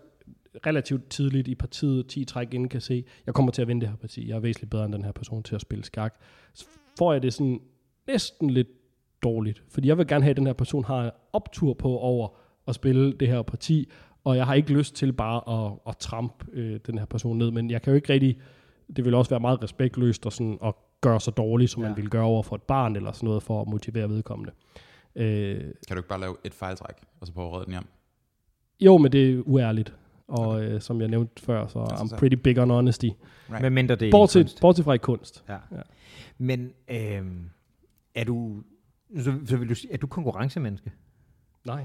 relativt tidligt i partiet, 10 træk inden, kan se, jeg kommer til at vinde det her parti, jeg er væsentligt bedre end den her person til at spille skak, så får jeg det sådan næsten lidt dårligt. Fordi jeg vil gerne have, at den her person har en optur på over at spille det her parti, og jeg har ikke lyst til bare at, at trampe øh, den her person ned, men jeg kan jo ikke rigtig, det vil også være meget respektløst og sådan, at gøre sig dårligt, som. Ja. man ville gøre over for et barn eller sådan noget, for at motivere vedkommende. Øh, Kan du ikke bare lave et fejltræk, og så prøve at redde den hjem? jo, men det er uærligt. Og øh, som jeg nævnte før, så Altså, I'm pretty big on honesty. Right. Med mindre det er Bortset, kunst. bortset fra i kunst. Ja. Ja. Men øh, er du, så, så vil du sige, er du konkurrencemenneske? Nej.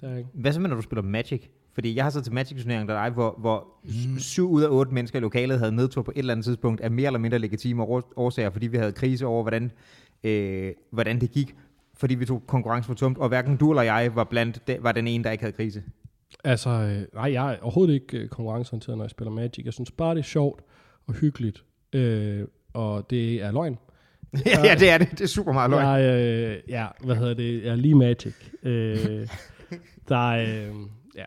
Det er ikke. Hvad så med, når du spiller Magic? Fordi jeg har så til Magic-turneringen der dig, hvor, hvor mm. syv ud af otte mennesker i lokalet havde nedtur på et eller andet tidspunkt af mere eller mindre legitime år- årsager, fordi vi havde krise over, hvordan, øh, hvordan det gik, fordi vi tog konkurrence for tomt, og hverken du eller jeg var, blandt, de, var den ene, der ikke havde krise. Altså, øh, nej, jeg er overhovedet ikke øh, konkurrenceorienteret, når jeg spiller Magic. Jeg synes bare, det er sjovt og hyggeligt. Øh, og det er løgn. <laughs> ja, det er det. Det er super meget løgn. Jeg, øh, ja, hvad hedder det? Jeg er lige Magic. Øh, <laughs> der er, øh, ja.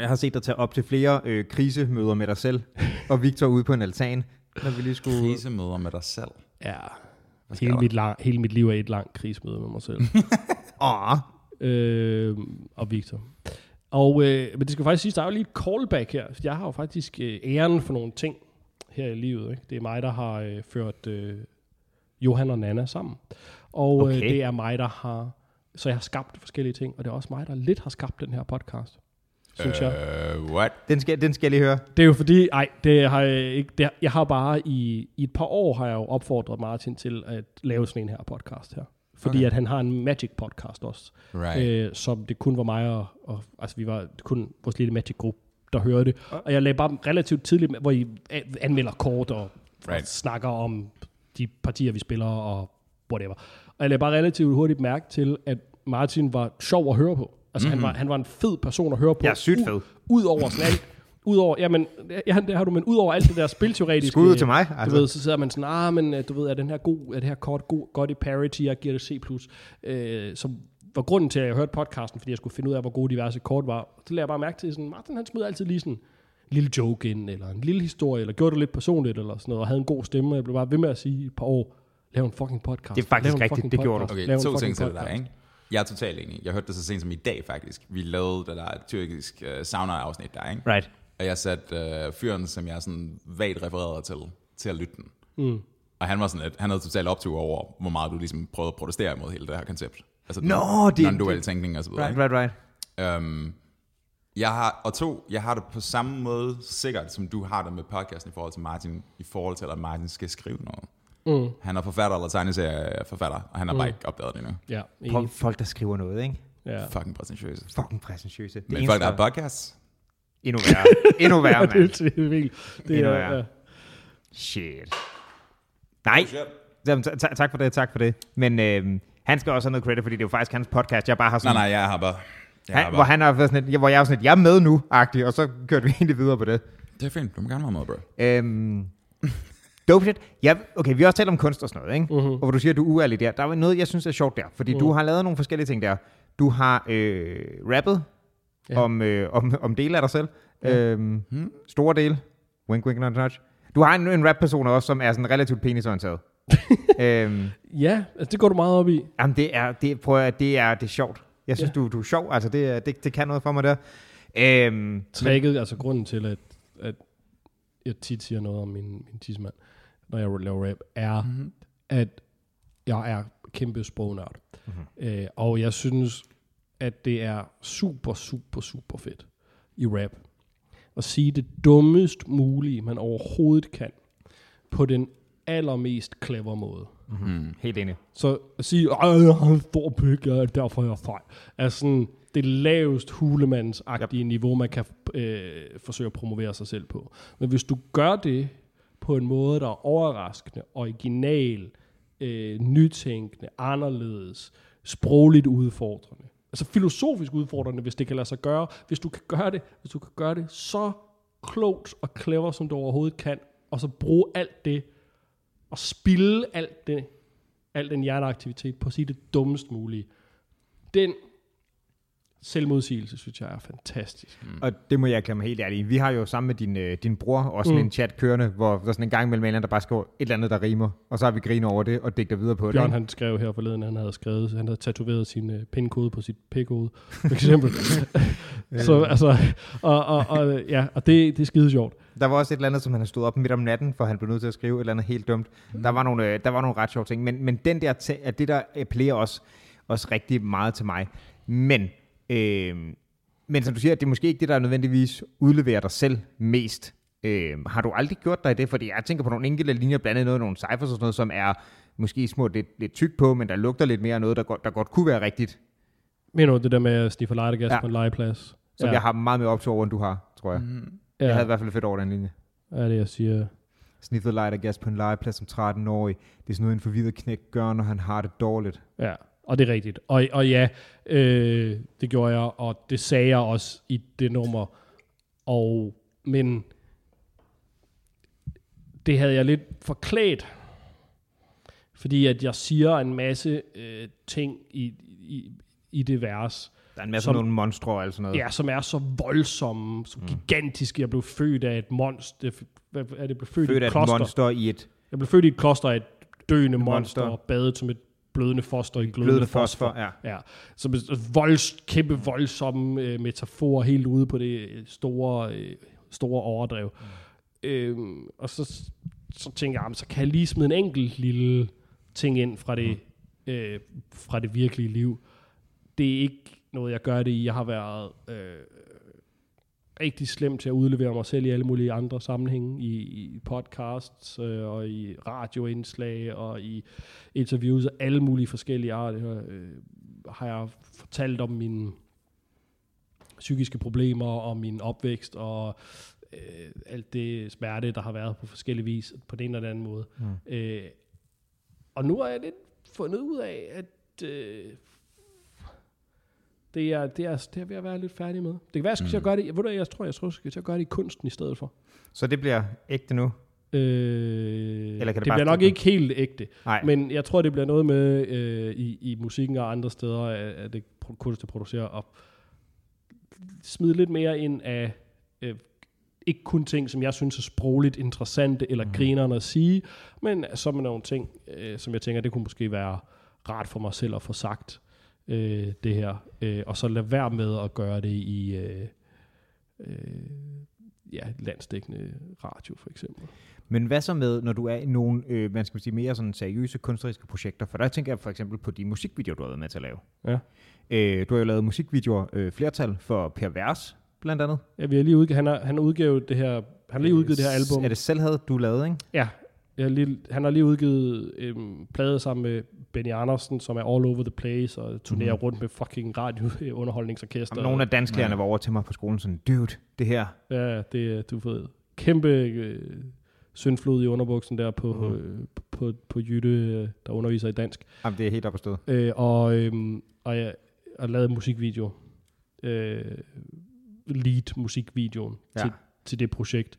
Jeg har set dig tage op til flere øh, krisemøder med dig selv, og Victor ude på en altan, når vi lige skulle... Krisemøder med dig selv. ja. Hele mit, lang, hele mit liv er et langt krigsmøde med mig selv. <laughs> Åh, øh, og Victor. Og, øh, men det skal faktisk sige, der er jo lige et callback her. Jeg har jo faktisk øh, æren for nogle ting her i livet. Ikke? Det er mig, der har øh, ført øh, Johan og Nana sammen. Og okay. Okay. øh, det er mig, der har... Så jeg har skabt forskellige ting, og det er også mig, der lidt har skabt den her podcast. Synes øh. jeg. Uh, what? den skal, den skal jeg lige høre. Det er jo fordi, nej, det har jeg ikke. Det, jeg har bare i, i et par år har jeg jo opfordret Martin til at lave sådan en her podcast her. Fordi Okay. okay. at han har en Magic podcast også. Right. øh, som det kun var mig og, og altså vi var kun vores lille Magic gruppe, der hørte det. Og jeg lagde bare relativt tidligt, med, hvor I anmelder kort og, right. og snakker om de partier, vi spiller og whatever. Og jeg lagde bare relativt hurtigt mærke til, at Martin var sjov at høre på. Altså mm-hmm. han, var, han var en fed person at høre på. Er sygt fed. Udover sådan alt, udover, jamen, ja, det har du, men udover alt det der spilteoretiske. Skud ud til mig. Du Altså. ved, så sidder man sådan, ah, men øh, du ved, er den her god, er det her kort god, godt i parity, jeg giver det C+. Øh, som var grunden til, at jeg hørte podcasten, fordi jeg skulle finde ud af, hvor gode diverse kort var. Så lagde jeg bare mærke til, sådan, Martin han smed altid lige sådan en lille joke ind, eller en lille historie, eller gjorde det lidt personligt, eller sådan noget, og havde en god stemme, og jeg blev bare ved med at sige et par år, lav en fucking podcast. Det er faktisk rigtigt, fucking det gjorde du. podcast. Okay, Lav to fucking ting til podcast. ikke? Jeg er totalt enig. Jeg hørte det så sent som i dag, faktisk. Vi lavede det der tyrkisk uh, sauna-afsnit der, ikke? Right. Og jeg satte uh, fyren, som jeg sådan vagt refererede til, til at lytte den. Mm. Og han var sådan lidt, han havde totalt optur over, hvor meget du ligesom prøvede at protestere imod hele det her koncept. Altså Nå, det- non-dual det- tænkning og så videre. Right, right, right. Øhm, jeg har, og to, jeg har det på samme måde sikkert, som du har det med podcasten i forhold til Martin, i forhold til, at Martin skal skrive noget. Mm. Han er forfatter eller tegneserieforfatter, og han har bare ikke opdaget det endnu. Ja, Folk, enig. folk, der skriver noget, ikke? ja. Fucking præsentøse. Fucking præsentøse. Det Men eneste, folk, der har podcasts, Endnu værre. <laughs> Endnu værre, det, mand. det, det er vildt. Det Endnu er, værre. ja. Shit. Nej, Jamen, ta- ta- tak for det, tak for det. Men øhm, han skal også have noget credit, fordi det er jo faktisk hans podcast, jeg bare har Nej, sådan... nej, jeg har bare... Jeg har Han, bare hvor han har været sådan et, hvor jeg er sådan et, jeg er med nu, agtig, og så kørte vi <laughs> egentlig videre på det. Det er fint, du må gerne være med, bro. Øhm, dope shit. Ja, okay, vi har også talt om kunst og sådan noget, ikke? Mhm. Og hvor du siger, at du er uærlig der. Der er noget, jeg synes er sjovt der, fordi du har lavet nogle forskellige ting der. Du har øh, rappet Ja. om, øh, om, om dele af dig selv. Ja. Øhm, hmm. Store dele. Wink, wink, nudge, nudge. Du har en, en rap-person også, som er sådan relativt penisorienteret. <laughs> øhm, ja, altså det går du meget op i. Jamen, det er, det, prøv at, det er, det er sjovt. Jeg synes, Ja. du, du er sjov. Altså, det, er- det, det kan noget for mig der. Øhm, Tricket, altså grunden til, at, at jeg tit siger noget om min, min tidsmand, når jeg laver rap, er, mm-hmm. at jeg er kæmpe sprognørd. Mm-hmm. Øh, og jeg synes, at det er super, super, super fedt i rap at sige det dummest mulige, man overhovedet kan, på den allermest clever måde. Mm. helt enig. Så at sige, jeg har en stor pik, derfor er jeg fejl, er sådan det lavest hulemandsagtige yep. niveau, man kan øh, forsøge at promovere sig selv på. Men hvis du gør det på en måde, der er overraskende, original, øh, nytænkende, anderledes, sprogligt udfordrende, altså filosofisk udfordrende, hvis det kan lade sig gøre, hvis du kan gøre det, hvis du kan gøre det så klogt og clever, som du overhovedet kan, og så bruge alt det, og spille alt det, al den hjerneaktivitet på at sige det dummest mulige. Den selvmodsigelse, synes jeg er fantastisk. Mm. Og det må jeg erklære mig helt ærlig. i. Vi har jo sammen med din, øh, din bror også sådan Mm. en chat kørende, hvor der er sådan en gang mellem en anden, der bare skriver et eller andet, der rimer, og så har vi griner over det og digter videre på det. Bjørn han skrev her forleden, at han havde skrevet, han havde tatoveret sin uh, pindkode på sit p-kode, for eksempel. <laughs> <laughs> så altså, og, og, og, ja, og det, det er skide sjovt. Der var også et eller andet, som han har stået op midt om natten, for han blev nødt til at skrive et eller andet helt dumt. Mm. Der, var nogle, øh, der var nogle ret sjove ting, men, men den der, at det der appellerer også, også rigtig meget til mig. Men, øh, men som du siger, det er måske ikke det, der nødvendigvis udleverer dig selv mest. Øh, har du aldrig gjort dig i det? Fordi jeg tænker på nogle enkelte linjer, blandt andet noget, nogle cyphers og sådan noget, som er måske små lidt, lidt tyk på, men der lugter lidt mere af noget, der godt, der godt kunne være rigtigt. Mener du det der med at sniffe lightergas ja. Ja. på en legeplads? Som ja. ja. jeg har meget mere optur over, end du har, tror jeg. Mm. ja. Jeg havde i hvert fald fedt over den linje. er det, jeg siger. Sniffet light og gas på en legeplads som 13-årig. Det er sådan noget, en forvirret knæk gør, når han har det dårligt. Ja, og det er rigtigt. Og, og ja, øh, det gjorde jeg, og det sagde jeg også i det nummer. Og, men det havde jeg lidt forklædt, fordi at jeg siger en masse øh, ting i, i, i det vers, Der er en masse Som- nogle monstre og sådan noget. ja, som er så voldsomme, så gigantiske. Jeg blev født af et monster. Hvad er det? Blev født, Født i af et et monster i et Jeg blev født i et kloster af et døende monster, monster. og badet som et blødende foster i glødende, glødende fosfor. fosfor. Ja. Ja, som volds, kæmpe voldsomme øh, metafor helt ude på det øh, store, øh, store overdrev. Mm. Øhm, og så, så tænkte jeg, jamen, så kan jeg lige smide en enkelt lille ting ind fra det, mm. øh, fra det virkelige liv. Det er ikke noget, jeg gør det i. Jeg har været øh, rigtig slem til at udlevere mig selv i alle mulige andre sammenhænge, i, i podcasts øh, og i radioindslag og i interviews af alle mulige forskellige arter. Øh, har jeg fortalt om mine psykiske problemer og min opvækst og øh, alt det smerte, der har været på forskellige vis, på den eller anden måde. Mm. Øh, og nu har jeg lidt fundet ud af, at øh, det er, det, er, det er ved at være lidt færdig med. Det kan være, jeg skal til at gøre det, ved du, jeg tror, jeg tror, jeg skal til at gøre det i kunsten i stedet for. Så det bliver ægte nu? Øh, Eller kan det det bare bliver nok ikke helt ægte. Nej. Men jeg tror, det bliver noget med øh, i, i musikken og andre steder, at, det kunst, der producerer, og smide lidt mere ind af øh, ikke kun ting, som jeg synes er sprogligt interessante eller mm. grinerende at sige, men som nogle ting, øh, som jeg tænker, det kunne måske være rart for mig selv at få sagt øh, det her. Øh, og så lade være med at gøre det i, øh, øh, ja, landsdækkende radio for eksempel. Men hvad så med, når du er i nogle, øh, man skal sige, mere sådan seriøse kunstneriske projekter? For der tænker jeg for eksempel på de musikvideoer, du har været med til at lave. Ja. Øh, du har jo lavet musikvideoer, øh, flertal for Per Vers, blandt andet. Ja, vi har lige udgivet, han har, han udgivet det her, han har lige udgivet det her album. Er det Selvhed, du lavede, ikke? Ja, jeg lige, han har lige udgivet øhm, plade sammen med Benny Andersen, som er all over the place og turnerer Mhm. rundt med fucking radiounderholdningsorkester. Jamen, nogle af dansklærerne var over til mig på skolen sådan, dude, det her. Ja, det er, du ved, kæmpe øh, syndflod i underbuksen der på, Mhm. mm-hmm. øh, på, på Jytte, øh, der underviser i dansk. Jamen, det er helt op at. Øh, og, øhm, og jeg har lavet musikvideo. Øh, lead musikvideoen Ja. ja. til, til det projekt.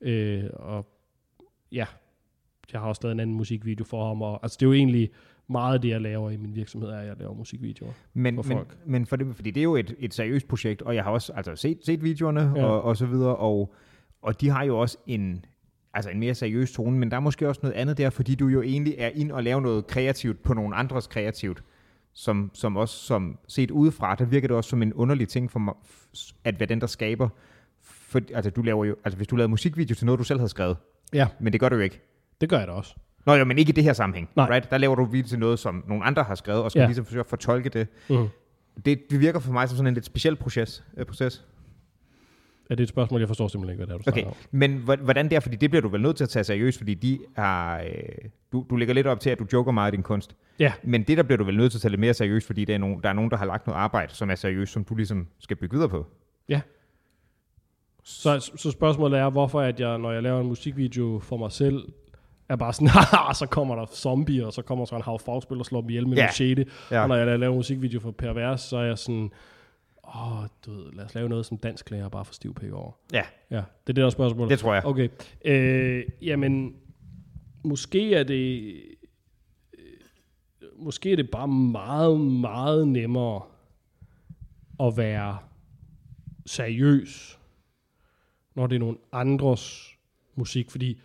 Øh, og ja, jeg har også lavet en anden musikvideo for ham. Og, altså det er jo egentlig meget det, jeg laver i min virksomhed, er, at jeg laver musikvideoer. Men, for men, folk. men for det, fordi det er jo et, et seriøst projekt, og jeg har også altså, set, set videoerne Ja. og, og så videre, og, og de har jo også en, altså en mere seriøs tone, men der er måske også noget andet der, fordi du jo egentlig er ind og lave noget kreativt på nogen andres kreativt, som, som også som set udefra, der virker det også som en underlig ting for mig, at være den, der skaber. For, altså, du laver jo, altså, hvis du lavede musikvideo til noget, du selv havde skrevet, Ja, men det gør du jo ikke. Det gør jeg da også. Nå jo, men ikke i det her sammenhæng. Nej. Right? Der laver du video til noget, som nogle andre har skrevet, og skal Ja. ja. ligesom forsøge at fortolke det. Mm. Det, det virker for mig som sådan en lidt speciel proces. Øh, proces. Er det et spørgsmål? Jeg forstår simpelthen ikke, hvad det er, du Okay, om. men hvor- hvordan der, fordi det bliver du vel nødt til at tage seriøst, fordi de har, øh, du, du lægger lidt op til, at du joker meget i din kunst. Ja. Men det der bliver du vel nødt til at tage lidt mere seriøst, fordi der er, nogen, der er nogen, der har lagt noget arbejde, som er seriøst, som du ligesom skal bygge videre på. Så, så spørgsmålet er, hvorfor at jeg, når jeg laver en musikvideo for mig selv, er bare sådan, <laughs> haha, så kommer der zombier, og så kommer så en hav fagspil og slår dem ihjel med yeah. machete. Ja. Og når jeg laver musikvideo for Pervers, så er jeg sådan, åh, du ved, lad os lave noget som dansk lærer bare for stiv pæk over. Ja, Ja, det er det, der er spørgsmålet. det tror jeg. Okay. Øh, jamen, måske er det... øh, Måske er det bare meget, meget nemmere at være seriøs, når det er nogle andres musik, fordi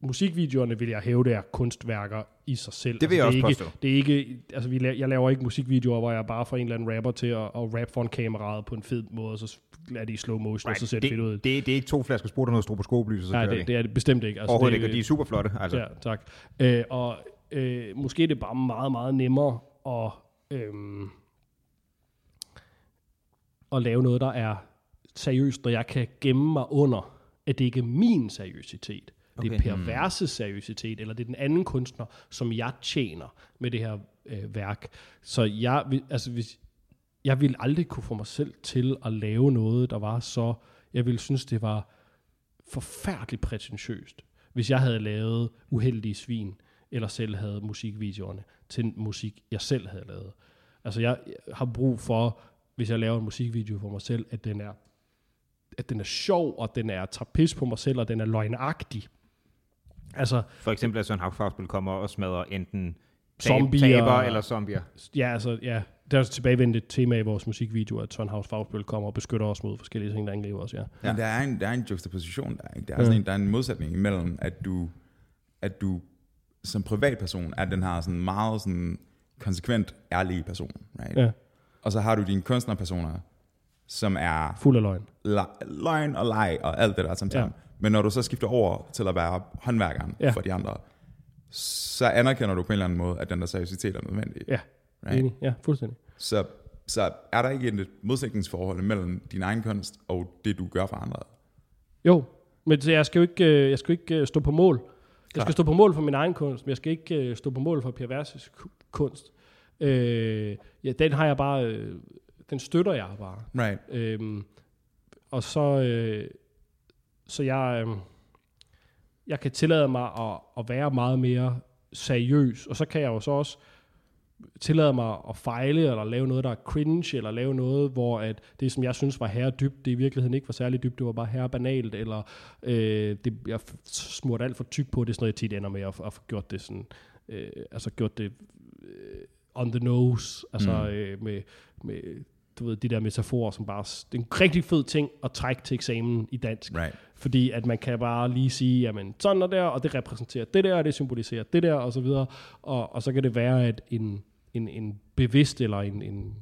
musikvideoerne vil jeg hæve, det er kunstværker i sig selv. Det vil jeg altså, også det er påstå. ikke, Det er ikke, altså vi la- jeg laver ikke musikvideoer, hvor jeg bare får en eller anden rapper til at, at rap for en kameraet på en fed måde, og så er det i slow motion, right. og så ser det, fedt ud. det, det, det er ikke to flasker sprut og noget stroboskoplys, og så Nej, det, vi. det er det bestemt ikke. Altså, Overhovedet det, ikke, og de er super flotte. Altså. Ja, tak. Øh, og øh, måske er det bare meget, meget nemmere at, øhm, at lave noget, der er seriøst, når jeg kan gemme mig under, at det ikke er min seriøsitet. Det er Okay. perverse seriøsitet, eller det er den anden kunstner, som jeg tjener med det her øh, værk. Så jeg, altså, hvis, jeg ville aldrig kunne få mig selv til at lave noget, der var så... Jeg ville synes, det var forfærdeligt prætentiøst, hvis jeg havde lavet Uheldige Svin, eller selv havde musikvideoerne til musik, jeg selv havde lavet. Altså, jeg har brug for, hvis jeg laver en musikvideo for mig selv, at den er, at den er sjov, og den er trapez på mig selv, og den er løgnagtig. Altså, For eksempel, at Søren Hagfagspil kommer og smadrer enten Zombier. taber eller zombier. ja, altså, ja, det er også tilbagevendte tema i vores musikvideo, at House Fagspil kommer og beskytter os mod forskellige ting, der angriber os, ja. Men der er en, der er en juxtaposition der. Ikke? Der, er Ja. sådan en, der er en modsætning imellem, at du, at du som privatperson er den her sådan meget sådan konsekvent ærlige person. Right? Ja, Og så har du dine kunstnerpersoner, som er fuld af løgn. la- løgn og leg og alt det der som Ja. Men når du så skifter over til at være håndværkeren Ja. for de andre, så anerkender du på en eller anden måde, at den der seriøsitet er nødvendig. Ja, Right? enig. Ja, fuldstændig. Så, så er der ikke et modsætningsforhold mellem din egen kunst og det, du gør for andre? Jo, men jeg skal jo ikke, øh, jeg skal ikke øh, stå på mål. Jeg skal stå på mål for min egen kunst, men jeg skal ikke øh, stå på mål for perverses ku- kunst. Øh, ja, den har jeg bare, den støtter jeg bare. Right. Øhm, og så, øh, så jeg, øh, jeg kan tillade mig at, at være meget mere seriøs, og så kan jeg jo så også tillade mig at fejle, eller lave noget, der er cringe, eller lave noget, hvor at det, som jeg synes var herre dybt, det i virkeligheden ikke var særlig dybt, det var bare herre banalt, eller øh, det, jeg smurte alt for tyk på, det. Er sådan noget, jeg tit ender med at, at få gjort det sådan, øh, altså gjort det øh, on the nose, altså Mm. øh, med, med, du ved, de der metaforer, som bare, det er en rigtig fed ting at trække til eksamen i dansk, Right. Fordi at man kan bare lige sige, jamen sådan og der, og det repræsenterer det der, og det symboliserer det der, og så videre. Og, og så kan det være, at en, en, en bevidst eller en, en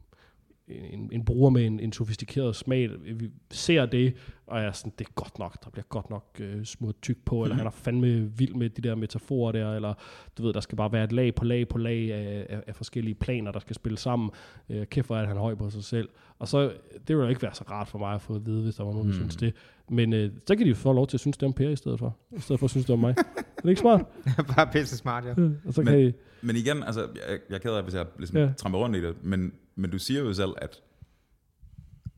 en, en bruger med en, en sofistikeret smag, vi ser det, og jeg er sådan, det er godt nok, der bliver godt nok øh, smurt tyk på, eller han er fandme vild med de der metaforer der, eller du ved, der skal bare være et lag på lag på lag af, af, af forskellige planer, der skal spille sammen. Øh, kæft hvor er han høj på sig selv. Og så, det ville ikke være så rart for mig at få at vide, hvis der var nogen, der Mm. synes det. Men øh, så kan de jo få lov til at synes det om Per i stedet for, i stedet for at synes det om mig. er det ikke smart? <laughs> Bare pisse smart, ja. Ja, og så Men- kan I, Men igen, altså, jeg, jeg er ked af, hvis jeg ligesom Ja. tramper rundt i det, men, men du siger jo selv, at,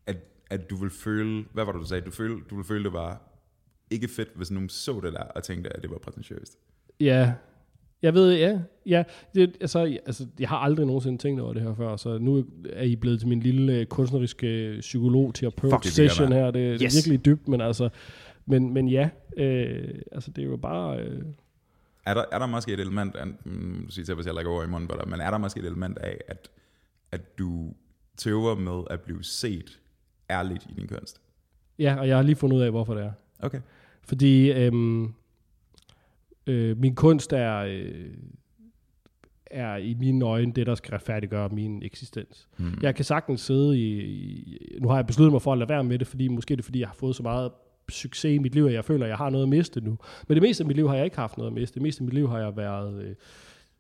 at, at du vil føle, hvad var det, du sagde? Du, føle, du vil føle, det var ikke fedt, hvis nogen så det der, og tænkte, at det var prætentiøst. Ja, jeg ved, ja. ja det, altså, altså, jeg har aldrig nogensinde tænkt over det her før, så nu er I blevet til min lille øh, kunstneriske psykolog terapeut Fuck, det session her. Det, yes. det er virkelig dybt, men altså, men, men ja, øh, altså det er jo bare... Øh, Er der, er der måske et element, af, mm, du siger til, hvis jeg lægger over i munden på dig, men er der måske et element af, at, at du tøver med at blive set ærligt i din kunst? ja, og jeg har lige fundet ud af, hvorfor det er. Okay. Fordi øhm, øh, min kunst er, øh, er i mine øjne det, der skal retfærdiggøre min eksistens. Hmm. Jeg kan sagtens sidde i, i... Nu har jeg besluttet mig for at lade være med det, fordi måske er det, fordi jeg har fået så meget succes i mit liv, at jeg føler, at jeg har noget at miste nu. Men det meste af mit liv har jeg ikke haft noget at miste. Det meste af mit liv har jeg været, øh,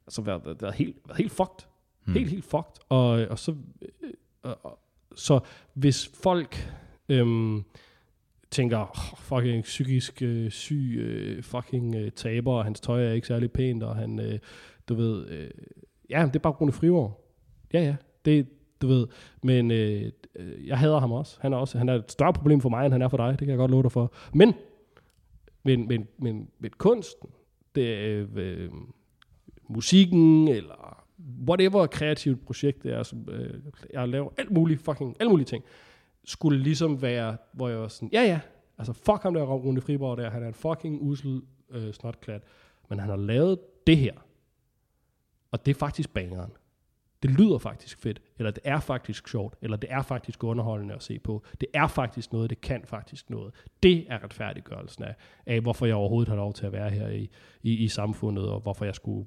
altså været, været, været, helt, været helt fucked. Hmm. Helt, helt fucked. Og, og så, øh, og, så hvis folk øhm, tænker, oh, fucking psykisk øh, syg, øh, fucking øh, taber, og hans tøj er ikke særlig pænt, og han, øh, du ved, øh, ja, det er bare Rune Frivold. Ja, ja, det, du ved, men øh, øh, jeg hader ham også. Han er også, han er et større problem for mig, end han er for dig, det kan jeg godt love dig for. Men, men, men, men, men kunsten, det er øh, musikken, eller whatever kreativt projekt det er, som øh, jeg laver alt muligt, fucking, alt mulige ting, skulle ligesom være, hvor jeg var sådan, ja ja, altså fuck ham der Rune Friborg der, han er en fucking usel øh, snotklat, men han har lavet det her, og det er faktisk bangeren. Det lyder faktisk fedt, eller det er faktisk sjovt, eller det er faktisk underholdende at se på. Det er faktisk noget, det kan faktisk noget. Det er retfærdiggørelsen af, af hvorfor jeg overhovedet har lov til at være her i, i, i samfundet, og hvorfor jeg skulle,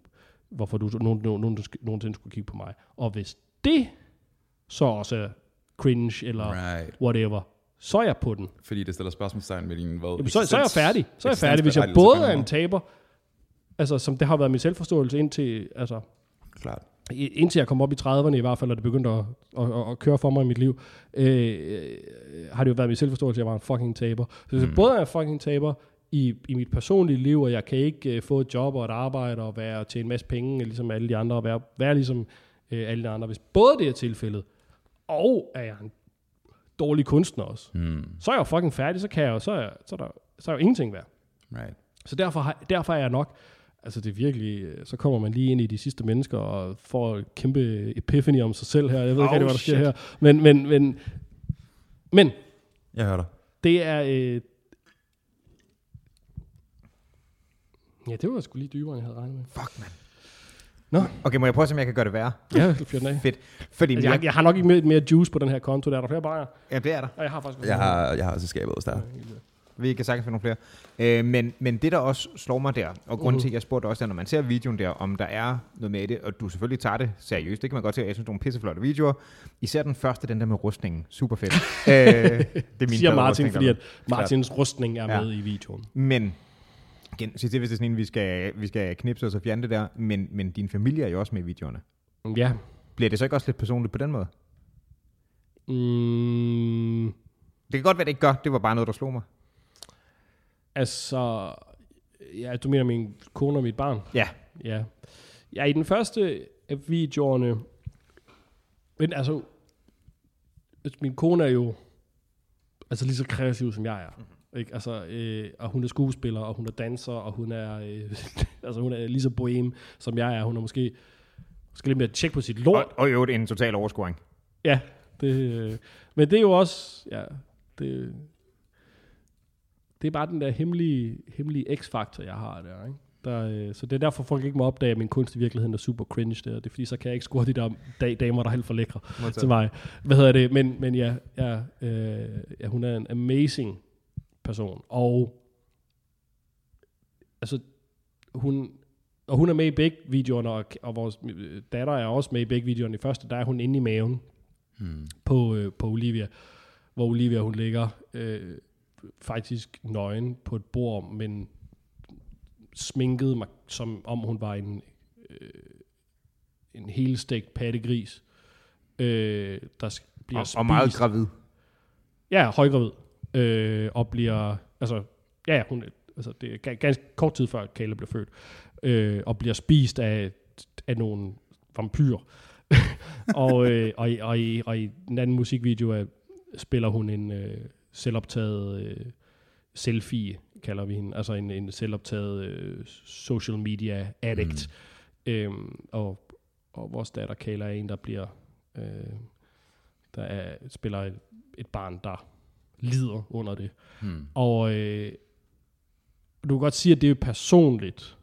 hvorfor du nogen, nogen, nogen, nogensinde skulle kigge på mig. Og hvis det så også er cringe, eller Right. whatever, så er jeg på den. Fordi det stiller spørgsmålstegn med din hvad? Jamen, så, så er jeg færdig. Så er jeg færdig, hvis jeg både er en taber, altså som det har været min selvforståelse indtil, altså. Klart. indtil jeg kom op i 30'erne i hvert fald, og det begyndte at, at, at, at køre for mig i mit liv, øh, har det jo været min selvforståelse, at jeg var en fucking taber. Så hvis jeg Mm. både er en fucking taber i, i mit personlige liv, og jeg kan ikke uh, få et job og et arbejde og være til en masse penge, ligesom alle de andre, og være, være ligesom uh, alle de andre. Hvis både det er tilfældet, og er jeg en dårlig kunstner også, Hmm. så er jeg jo fucking færdig, så, kan jeg jo, så, er, jeg- så, er der, så er jo ingenting værd. Right. Så derfor, har, derfor er jeg nok, altså det er virkelig, øh, så kommer man lige ind i de sidste mennesker og får et kæmpe epiphany om sig selv her. Jeg ved ikke Oh, rigtig, hvad der sker shit. her. Men, men, men, men Jeg hører dig. det er, øh, ja, det var sgu lige dybere, end jeg havde regnet med. Fuck, man. Nå. Okay, må jeg prøve at se, om jeg kan gøre det værre? Ja, den af. Fedt. Fordi Altså, jeg, jeg, jeg, har nok ikke mere, mere juice på den her konto. Der er der flere bajer. ja, det er der. Og jeg har faktisk... Jeg har, jeg har også skabet hos dig. Vi kan sagtens finde nogle flere. Øh, men, men det, der også slår mig der, og grunden Mhm. til, at jeg spurgte også, er, når man ser videoen der, om der er noget med i det, og du selvfølgelig tager det seriøst, det kan man godt se, jeg synes, det er nogle pisseflotte videoer. Især den første, den der med rustningen. Super fedt. <laughs> øh, det er min siger Martin, fordi der at Martins rustning er Ja. med i videoen. Men, igen, hvis det er sådan en, vi skal, vi skal knipse os og fjerne det der, men, men din familie er jo også med i videoerne. Ja. Bliver det så ikke også lidt personligt på den måde? Mm, Det kan godt være, det ikke gør. Det var bare noget, der slog mig. altså, ja, du mener min kone og mit barn? Ja. Ja. Ja, i den første af videoerne, men altså, altså, min kone er jo altså lige så kreativ, som jeg er. Mm-hmm. Ikke? Altså, øh, og hun er skuespiller, og hun er danser, og hun er, øh, <laughs> altså, hun er lige så bohem, som jeg er. Hun er måske, måske lidt mere tjek på sit lort. Og, og i øvrigt en total overscoring. Ja, det, øh, men det er jo også, ja, det, det er bare den der hemmelige, hemmelige x-faktor, jeg har der, ikke? Der, øh, så det er derfor, folk ikke må opdage, at min kunst i virkeligheden er super cringe der. Det er fordi, så kan jeg ikke score de der da- damer, der er helt for lækre til mig. Hvad hedder det? Men, men ja, ja, øh, ja, hun er en amazing person. Og altså, hun, og hun er med i begge videoerne, og, og vores øh, datter er også med i begge videoerne. I første, der er hun inde i maven hmm. på, øh, på Olivia, hvor Olivia hun ligger øh, faktisk nøgen på et bord, men sminket mig, som om hun var en, øh, en helstegt pattegris, øh, der bliver Og, spist. og meget gravid. Ja, højgravid. Øh, og bliver, altså, ja, ja, hun, altså, det er ga- ganske kort tid før Kale bliver født, øh, og bliver spist af, af nogle vampyrer. <laughs> og, øh, og, i, og, i, og i den anden musikvideo er, spiller hun en øh, selvoptaget øh, selfie, kalder vi hende, altså en, en selvoptaget øh, social media addict. Mm. Øhm, og, og vores datter Kayla er en, der bliver, øh, der er, spiller et, et barn, der lider under det. Hmm. Og øh, du kan godt sige, at det er personligt,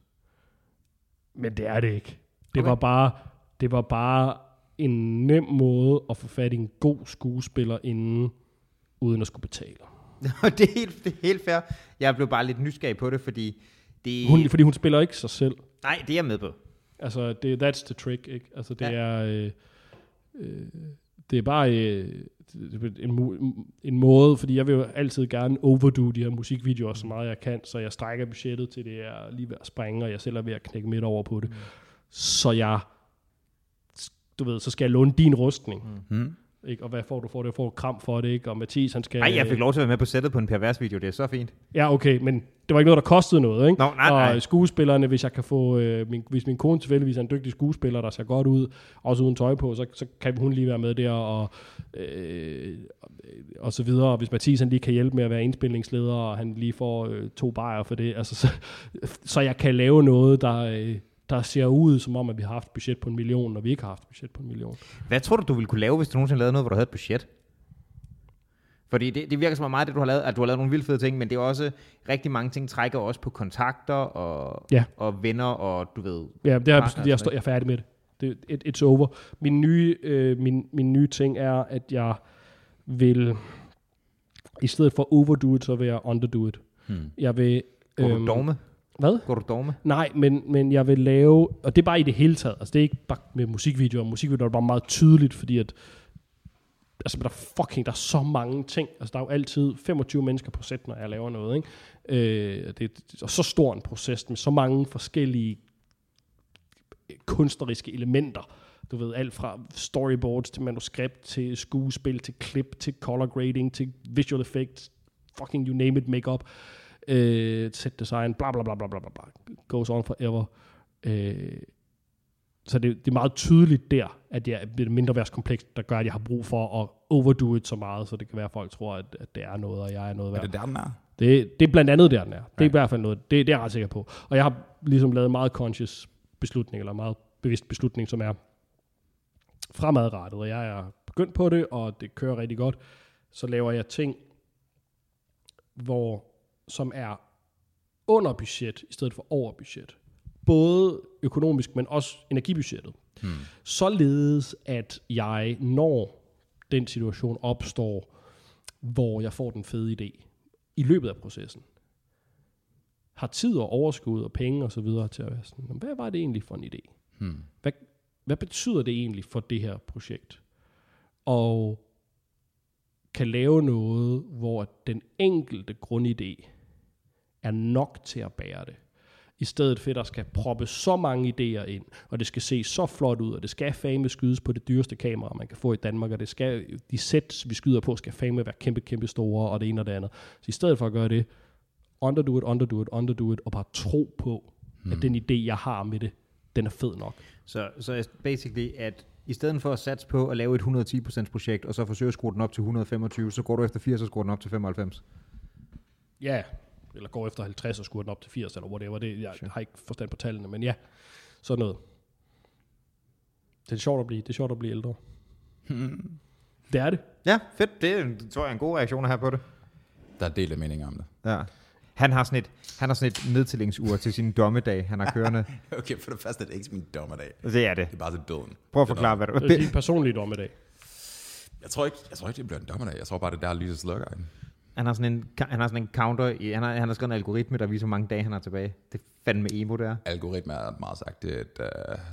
men det er det ikke. Det Okay. var bare, det var bare en nem måde at få fat i en god skuespiller inden, uden at skulle betale. <laughs> det, er helt, det er helt fair. Jeg blev bare lidt nysgerrig på det, fordi det... Hun, fordi hun spiller ikke sig selv. Nej, det er jeg med på. Altså, det, that's the trick, ikke? Altså, det Ja. er... Øh, øh, det er bare øh, en, en måde, fordi jeg vil jo altid gerne overdo de her musikvideoer så meget jeg kan, så jeg strækker budgettet til det er lige ved at springe, og jeg selv er ved at knække midt over på det. Mm. Så jeg, du ved, så skal jeg låne din rustning. Mm. Ikke? Og hvad får du for det? Jeg får kram for det, ikke? Og Mathis, han skal... Nej, jeg fik lov til at være med på sættet på en pervers video. Det er så fint. Ja, okay, men det var ikke noget, der kostede noget, ikke? Nå, nej, nej. Og skuespillerne, hvis jeg kan få, øh, min, hvis min kone tilfældigvis er en dygtig skuespiller, der ser godt ud, også uden tøj på, så, så kan hun lige være med der, og, øh, og så videre. Og hvis Mathis han lige kan hjælpe med at være indspilningsleder, og han lige får øh, to bajer for det, altså, så, så jeg kan lave noget, der, øh, der ser ud som om, at vi har haft budget på en million, når vi ikke har haft budget på en million. Hvad tror du, du ville kunne lave, hvis du nogensinde lavede noget, hvor du havde et budget? Fordi det, det virker som om meget, det du har lavet, at du har lavet nogle vildt fede ting, men det er også, rigtig mange ting trækker også på kontakter og, Ja. og venner, og du ved, Ja, det jeg Partner. Jeg, står, jeg er færdig med det. det it, it's over. Min nye, øh, min, min nye ting er, at jeg vil, i stedet for overdo it, så vil jeg underdo it. Hmm. Jeg vil... du dogme? Hvad? Går du dogme? Nej, men, men jeg vil lave, og det er bare i det hele taget, altså det er ikke bare med musikvideoer, musikvideoer er bare meget tydeligt, fordi at, altså der er fucking, der er så mange ting, altså der er jo altid 25 mennesker på sæt, når jeg laver noget, ikke? Øh, det er så stor en proces med så mange forskellige kunstneriske elementer, du ved, alt fra storyboards til manuskript, til skuespil, til klip, til color grading, til visual effects, fucking you name it, makeup øh, set design, bla bla bla bla bla bla, goes on forever. Øh, så det, det er meget tydeligt der, at det er mindre værtskompleks, der gør, at jeg har brug for at overdo it så meget, så det kan være, at folk tror, at, at det er noget, og jeg er noget Er værd. det der, den er? Det, det er blandt andet der, den er. Det er i Right. hvert fald noget, det, det er jeg ret sikker på. Og jeg har ligesom lavet en meget conscious beslutning, eller meget bevidst beslutning, som er fremadrettet, og jeg er begyndt på det, og det kører rigtig godt. Så laver jeg ting, hvor, som er under budget, i stedet for over budget. Både økonomisk, men også energibudgettet. Hmm. Således, at jeg, når den situation opstår, hvor jeg får den fede idé, i løbet af processen, har tid og overskud og penge og så videre til at være sådan, "Nå, hvad var det egentlig for en idé? Hmm. Hvad, hvad betyder det egentlig for det her projekt? Og kan lave noget, hvor den enkelte grundidé er nok til at bære det. I stedet for, at der skal proppe så mange idéer ind, og det skal se så flot ud, og det skal fame skydes på det dyreste kamera, man kan få i Danmark, og det skal, de sets, vi skyder på, skal fame være kæmpe, kæmpe store, og det ene og det andet. Så i stedet for at gøre det, underdo it, underdo it, underdo it, og bare tro på, hmm. at den idé, jeg har med det, den er fed nok. Så, så basically, at i stedet for at satse på at lave et 110% projekt, og så forsøge at skrue den op til 125, så går du efter 80 og skruer den op til 95. Ja, eller går efter 50 og skruer den op til 80, eller whatever. Det, jeg Sure. har ikke forstand på tallene, men ja, sådan noget. Det er sjovt at blive, det er sjovt at blive ældre. Det er det. Ja, fedt. Det tror jeg er en god reaktion her på det. Der er delt af meninger om det. Ja. Han har sådan et, han har sådan et nedtællingsur til sin dommedag, han har <laughs> kørende. Okay, for det første er det ikke min dommedag. det er det. Det er bare til døden. Prøv at Det forklare, hvad du... Det er din personlige dommedag. Jeg tror ikke, jeg tror ikke, det bliver en dommedag. Jeg tror bare, det er der, lyset slukker. Han har sådan en, han har sådan en counter, i, han, har, han har skrevet en algoritme, der viser, hvor mange dage han har tilbage. Det er fandme emo, det er. Algoritme er meget sagt, det er, et, uh,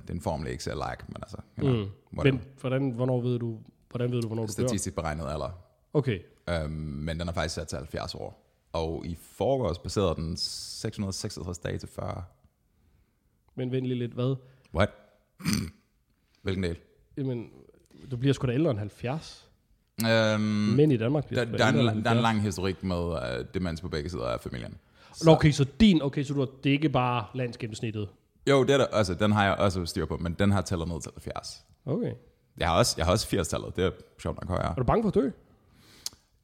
det er en formel Excel-like, men altså, you know, Mm. Men hvordan, hvornår ved du, Hvordan ved du, hvornår du dør? Statistisk beregnet alder. Okay. Øhm, men den er faktisk sat til 70 år. Og i forgårs baserede den 666 dage til 40. Men vent lige lidt, hvad? What? <clears throat> Hvilken del? Jamen, du bliver sgu da ældre end 70. Øhm, Men i Danmark bliver der, der, er en, der er en 70. lang historik med uh, demens på begge sider af familien. Nå, okay, så din, okay, så du har, det er ikke bare landsgennemsnittet. Jo, det er der, altså, den har jeg også styr på, men den har tæller ned til 70. Okay. Jeg har også, jeg har også 80-tallet, det er sjovt nok højere. Er du bange for at dø?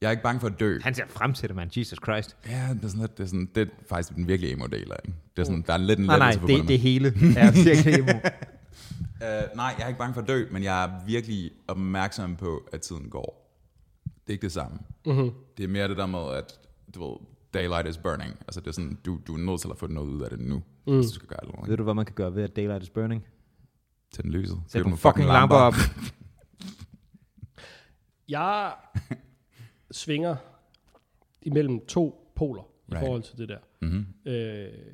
Jeg er ikke bange for at dø. Han ser frem til det, man. Jesus Christ. Ja, det er sådan lidt, det er, sådan, det er faktisk den virkelige emo-del af, ikke? Det er sådan, der er lidt en Nej, nej, det, det hele <laughs> er virkelig emo. Uh, nej, jeg er ikke bange for at dø, men jeg er virkelig opmærksom på, at tiden går. Det er ikke det samme. Mm-hmm. Det er mere det der med, at du ved, daylight is burning. Altså det er sådan, du, du er nødt til at få noget ud af det nu, mm. hvis du skal gøre noget. Ved du, hvad man kan gøre ved, at daylight is burning? Tænd lyset. Sæt nogle fucking lamper op. <laughs> Jeg svinger imellem to poler i Right. forhold til det der. Mm-hmm. Øh,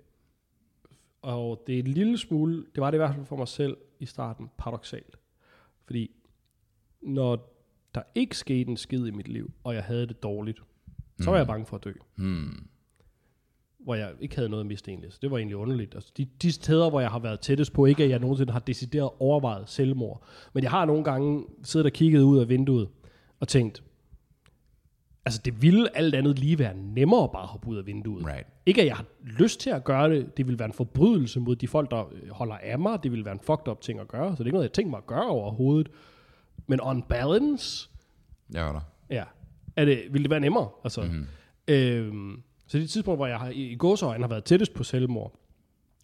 og det er en lille smule, det var det i hvert fald for mig selv i starten, paradoxalt. Fordi når der ikke skete en skid i mit liv, og jeg havde det dårligt, så var jeg bange for at dø. Hmm. Hvor jeg ikke havde noget at miste egentlig. Så det var egentlig underligt. Altså, de, de steder, hvor jeg har været tættest på, ikke at jeg nogensinde har decideret overvejet selvmord. Men jeg har nogle gange siddet og kigget ud af vinduet og tænkt, altså det ville alt andet lige være nemmere bare at hoppe ud af vinduet. Right. Ikke at jeg har lyst til at gøre det. Det vil være en forbrydelse mod de folk, der øh, holder af mig. Det vil være en fucked up ting at gøre. Så det er ikke noget, jeg tænker mig at gøre overhovedet. Men on balance, Jeg var der. ja, er det, vil det være nemmere. Altså, mm-hmm. øhm, så det tidspunkt, hvor jeg har, i gåsøjne har været tættest på selvmord,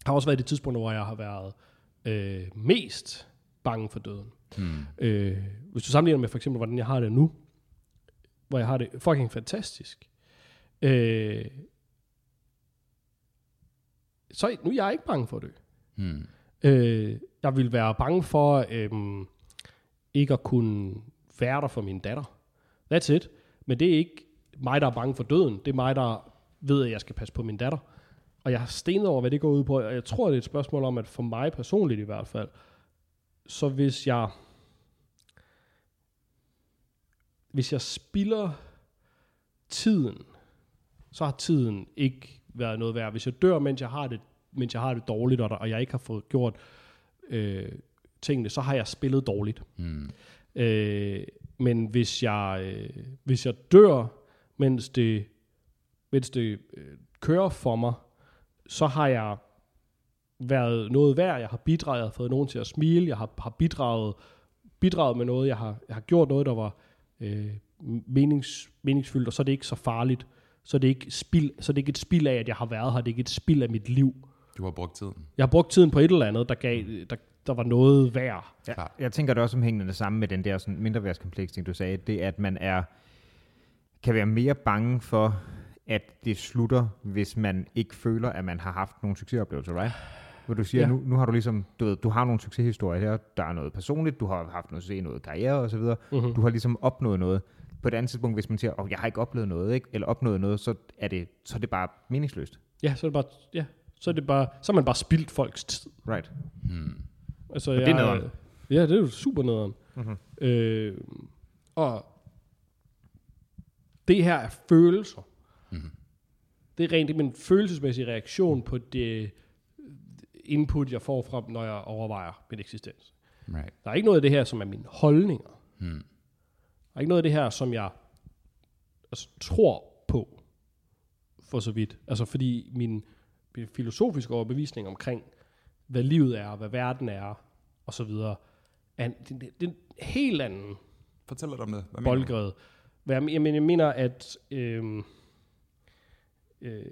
har også været det tidspunkt, hvor jeg har været øh, mest bange for døden. Hmm. Øh, hvis du sammenligner med for eksempel, hvordan jeg har det nu, hvor jeg har det fucking fantastisk, øh, så nu er jeg ikke bange for at dø. Hmm. Øh, jeg vil være bange for øhm, ikke at kunne være der for min datter. That's it. Men det er ikke mig, der er bange for døden. Det er mig, der ved, at jeg skal passe på min datter. Og jeg har stenet over, hvad det går ud på. Og jeg tror, det er et spørgsmål om, at for mig personligt i hvert fald, så hvis jeg hvis jeg spilder tiden, så har tiden ikke været noget værd. Hvis jeg dør, mens jeg har det, mens jeg har det dårligt, og, der, og jeg ikke har fået gjort øh, tingene, så har jeg spillet dårligt. Hmm. Øh, men hvis jeg, øh, hvis jeg dør, mens det, mens det øh, kører for mig, så har jeg været noget værd. Jeg har bidraget, jeg har fået nogen til at smile, jeg har, har bidraget, bidraget med noget, jeg har, jeg har gjort noget, der var øh, menings, meningsfyldt, og så er det ikke så farligt. Så er det ikke, spild, så er det ikke et spild af, at jeg har været her. Det er ikke et spild af mit liv. Du har brugt tiden. Jeg har brugt tiden på et eller andet, der, gav, der, der var noget værd. Ja, jeg tænker det også omhængende det samme med den der sådan mindre værtskompleks ting, du sagde. Det er, at man er, kan være mere bange for, at det slutter, hvis man ikke føler, at man har haft nogle succesoplevelser, right? Hvor du siger, Ja. nu, nu har du ligesom, du, ved, du har nogle succeshistorier her, der er noget personligt, du har haft noget i noget karriere og så videre. Mhm. Du har ligesom opnået noget. På et andet tidspunkt, hvis man siger, oh, jeg har ikke oplevet noget, ikke? eller opnået noget, så er, det, så er det bare meningsløst. Ja, så er det bare, ja, så er det bare, så har man bare spildt folks tid. Right. Hmm. Altså, det er jeg, nederen. Ja, det er jo super nederen. Mhm. Øh, og det her er følelser. Mhm. Det er rent min følelsesmæssige reaktion på det input, jeg får fra, når jeg overvejer min eksistens. Right. Der er ikke noget af det her, som er mine holdninger. Hmm. Der er ikke noget af det her, som jeg altså, tror på, for så vidt. Altså fordi min, min filosofiske overbevisning omkring, hvad livet er, hvad verden er, og så videre, er en, det, det, det er en helt anden Fortæl lidt om det. Hvad mener boldgade. Hvad jeg, jamen, jeg mener, at... Øhm, øh,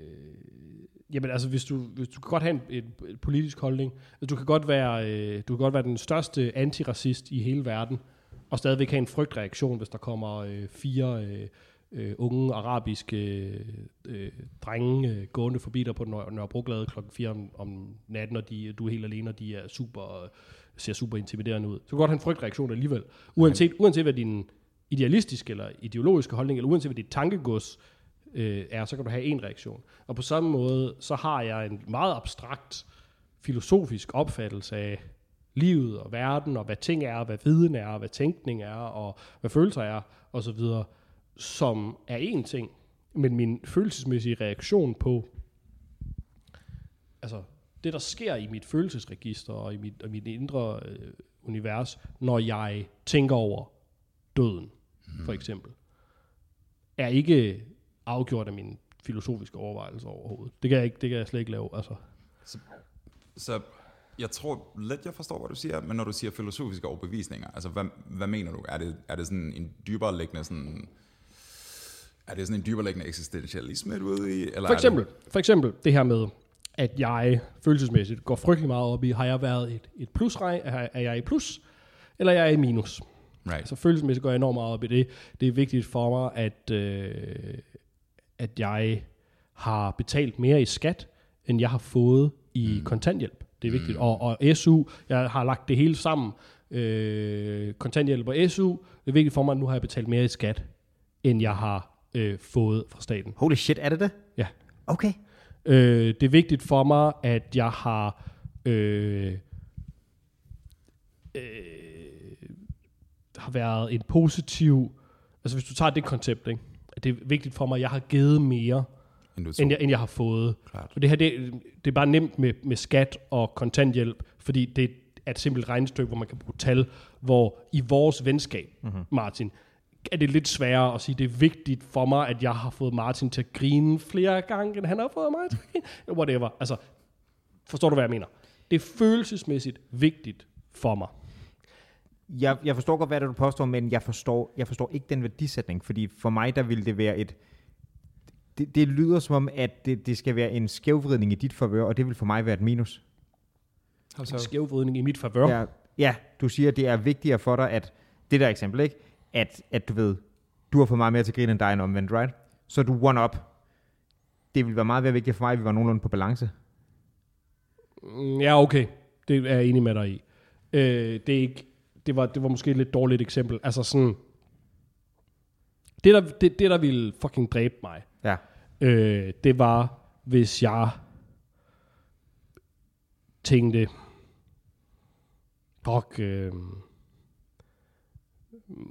jamen, altså, hvis du, hvis du kan godt have en, en, en politisk holdning, altså, du kan godt være, øh, du kan godt være den største antiracist i hele verden, og stadigvæk have en frygtreaktion, hvis der kommer øh, fire øh, øh, unge arabiske øh, drenge øh, gående forbi dig på Nør- Nørrebrogade klokken 4 om, om natten, og de, du er helt alene, og de er super, ser super intimiderende ud. Så kan godt have en frygtreaktion alligevel. Uanset, uanset hvad din idealistiske eller ideologiske holdning, eller uanset hvad dit tankegods øh, er, så kan du have en reaktion. Og på samme måde, så har jeg en meget abstrakt filosofisk opfattelse af, livet og verden, og hvad ting er, og hvad viden er, og hvad tænkning er, og hvad følelser er, og så videre, som er en ting, men min følelsesmæssige reaktion på, altså det der sker i mit følelsesregister og i mit, og mit indre øh, univers, når jeg tænker over døden, mm. for eksempel, er ikke afgjort af mine filosofiske overvejelser overhovedet. Det kan jeg, ikke, det kan jeg slet ikke lave. Altså. Så, så jeg tror lidt, jeg forstår, hvad du siger, men når du siger filosofiske overbevisninger, altså hvad, hvad mener du? Er det, er det sådan en dybere liggende sådan... Er det sådan en dybere liggende eksistentialisme, du ude i? Eller For eksempel, for eksempel det her med, at jeg følelsesmæssigt går frygtelig meget op i, har jeg været et, et plusregn, er, jeg i plus, eller er jeg i minus? Right. Så følelsesmæssigt går jeg enormt meget op i det. Det er vigtigt for mig, at, øh, at jeg har betalt mere i skat, end jeg har fået i mm. kontanthjælp. Det er vigtigt. Mm. Og, og SU, jeg har lagt det hele sammen. Øh, kontanthjælp og SU, det er vigtigt for mig, at nu har jeg betalt mere i skat, end jeg har øh, fået fra staten. Holy shit, er det det? Ja. Okay. Øh, det er vigtigt for mig, at jeg har øh, øh, har været en positiv... Altså hvis du tager det koncept, ikke? at det er vigtigt for mig, at jeg har givet mere, End end jeg, end jeg har fået. Klart. Og det her, det, det er bare nemt med, med skat og kontanthjælp, fordi det er et simpelt regnestykke, hvor man kan bruge tal, hvor i vores venskab, mm-hmm. Martin, er det lidt sværere at sige, det er vigtigt for mig, at jeg har fået Martin til at grine flere gange, end han har fået mig til at grine. Whatever. Altså, forstår du, hvad jeg mener? Det er følelsesmæssigt vigtigt for mig. Jeg, jeg forstår godt, hvad det er, du påstår, men jeg forstår, jeg forstår ikke den værdisætning, fordi for mig, der ville det være et... Det, det lyder som om, at det, det skal være en skævvridning i dit favør, og det vil for mig være et minus. En skævvridning i mit favør. Ja. Ja, ja, du siger, at det er vigtigere for dig, at det der eksempel, ikke? At, at du ved, du har fået meget mere til grin end dig end omvendt, right? Så du one up. Det vil være meget mere vigtigt for mig, at vi var nogenlunde på balance. Mm, Ja, okay. Det er jeg enig med dig i. Øh, det, er ikke, det, var, det var måske et lidt dårligt eksempel. Altså sådan... Det der, det, det, der ville fucking dræbe mig, Ja. øh, det var, hvis jeg tænkte, fuck, øh,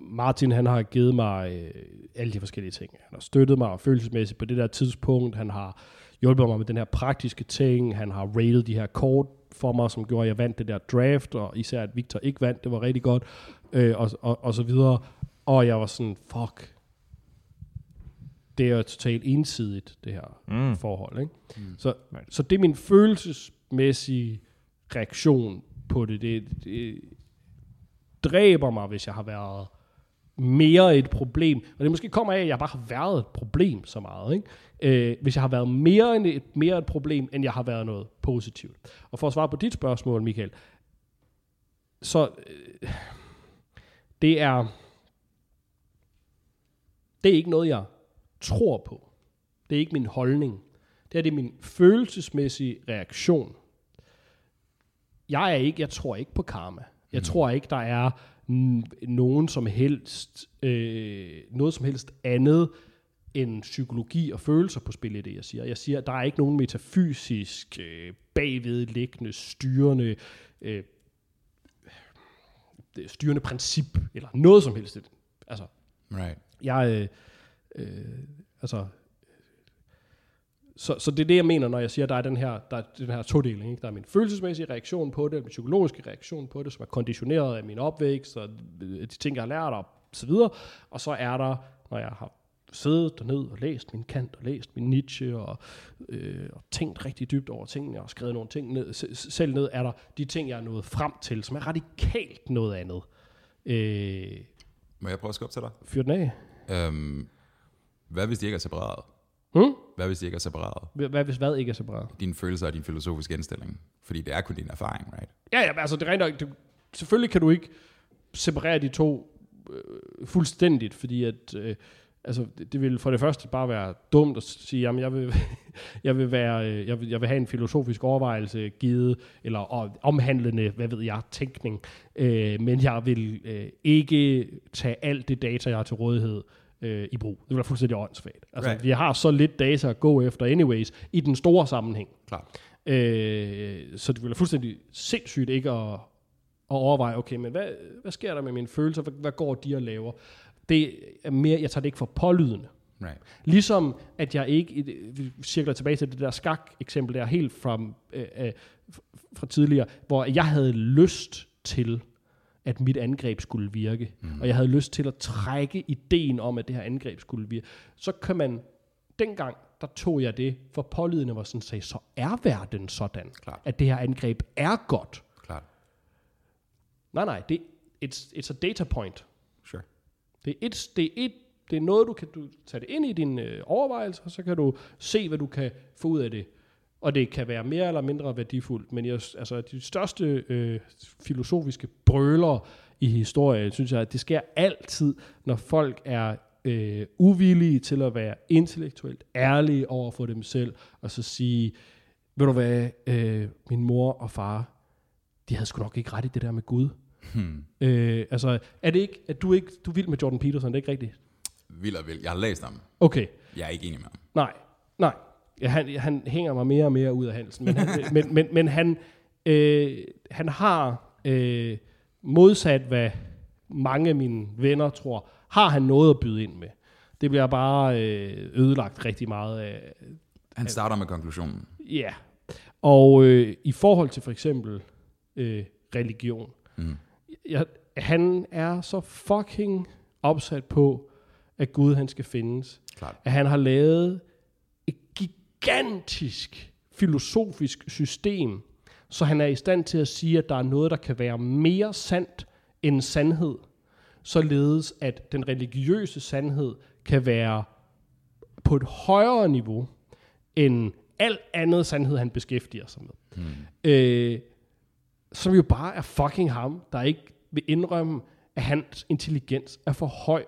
Martin han har givet mig øh, alle de forskellige ting. Han har støttet mig følelsesmæssigt på det der tidspunkt. Han har hjulpet mig med den her praktiske ting. Han har rated de her kort for mig, som gjorde, at jeg vandt det der draft, og især at Victor ikke vandt, det var rigtig godt, øh, og, og, og så videre. Og jeg var sådan, fuck, det er jo totalt ensidigt, det her Mm. forhold. Ikke? Mm. Så, så det er min følelsesmæssige reaktion på det. det. Det dræber mig, hvis jeg har været mere et problem. Og det måske kommer af, at jeg bare har været et problem så meget. Ikke? Øh, hvis jeg har været mere, end et, mere et problem, end jeg har været noget positivt. Og for at svare på dit spørgsmål, Michael, så øh, det er det er ikke noget, jeg tror på. Det er ikke min holdning. Det er det er min følelsesmæssige reaktion. Jeg er ikke, jeg tror ikke på karma. Jeg mm. tror ikke, der er nogen som helst, øh, noget som helst andet end psykologi og følelser på spil i det, jeg siger. Jeg siger, at der er ikke nogen metafysisk, øh, bagvedliggende, styrende, øh, styrende princip, eller noget som helst. Altså, Right. jeg, øh, øh, altså, så, så det er det, jeg mener, når jeg siger, at der er den her, der er den her todeling. Ikke? Der er min følelsesmæssige reaktion på det, min psykologiske reaktion på det, som er konditioneret af min opvækst, og de ting, jeg har lært, og så videre. Og så er der, når jeg har siddet derned og læst min Kant, og læst min Nietzsche, og, øh, og tænkt rigtig dybt over tingene, og skrevet nogle ting ned, selv ned, er der de ting, jeg er nået frem til, som er radikalt noget andet. Øh, Må jeg prøve at skubbe til dig? fyr den af. Øhm, hvad hvis de ikke er separeret? Hmm? Hvad hvis de ikke er separeret? Hvad hvis hvad ikke er separat? Dine følelser og din filosofiske indstilling. Fordi det er kun din erfaring, right? Ja, ja, altså det er rent nok, det, selvfølgelig kan du ikke separere de to øh, fuldstændigt, fordi at, øh, altså det, det vil for det første bare være dumt at sige, jamen jeg vil, <laughs> jeg vil, være, øh, jeg vil, jeg vil have en filosofisk overvejelse givet, eller og, omhandlende, hvad ved jeg, tænkning, øh, men jeg vil øh, ikke tage alt det data, jeg har til rådighed, øh, i brug. Det vil være fuldstændig åndssvagt. Altså, Right. vi har så lidt data at gå efter anyways, i den store sammenhæng. Klart. Øh, så det ville være fuldstændig sindssygt ikke at, og overveje, okay, men hvad, hvad sker der med mine følelser? Hvad, hvad går de og laver? Det er mere, jeg tager det ikke for pålydende. Right. Ligesom at jeg ikke, vi cirkler tilbage til det der skak-eksempel der, helt fra, øh, øh, fra tidligere, hvor jeg havde lyst til, at mit angreb skulle virke, mm. og jeg havde lyst til at trække ideen om, at det her angreb skulle virke, så kan man, dengang, der tog jeg det, for pålydende var sådan sagde, så er verden sådan, Klart. at det her angreb er godt. Klart. Nej, nej, det, it's, it's a data point. Sure. Det er, et, det, er et, det er noget, du kan du tage det ind i dine øh, overvejelser, og så kan du se, hvad du kan få ud af det. Og det kan være mere eller mindre værdifuldt, men jeg, altså, de største øh, filosofiske brøler i historien, synes jeg, at det sker altid, når folk er øh, uvillige til at være intellektuelt ærlige over for dem selv, og så sige, ved du hvad, øh, min mor og far, de havde sgu nok ikke ret i det der med Gud. Hmm. Øh, altså, er det ikke, at du ikke, du er vild med Jordan Peterson, det er ikke rigtigt? Vild og vild. Jeg har læst ham. Okay, Jeg er ikke enig med ham. nej, nej. Han, han hænger mig mere og mere ud af halsen, men han, <laughs> men, men, men han, øh, han har, øh, modsat hvad mange af mine venner tror, har han noget at byde ind med. Det bliver bare øh, ødelagt rigtig meget af, Han starter med konklusionen. Ja, og øh, i forhold til for eksempel øh, religion, Mm. jeg, han er så fucking opsat på, at Gud han skal findes. Klart. At han har lavet et gigantisk filosofisk system, så han er i stand til at sige, at der er noget, der kan være mere sandt end sandhed, således at den religiøse sandhed kan være på et højere niveau end alt andet sandhed, han beskæftiger sig med. Mm. Øh, som jo bare er fucking ham, der ikke vil indrømme, at hans intelligens er for høj,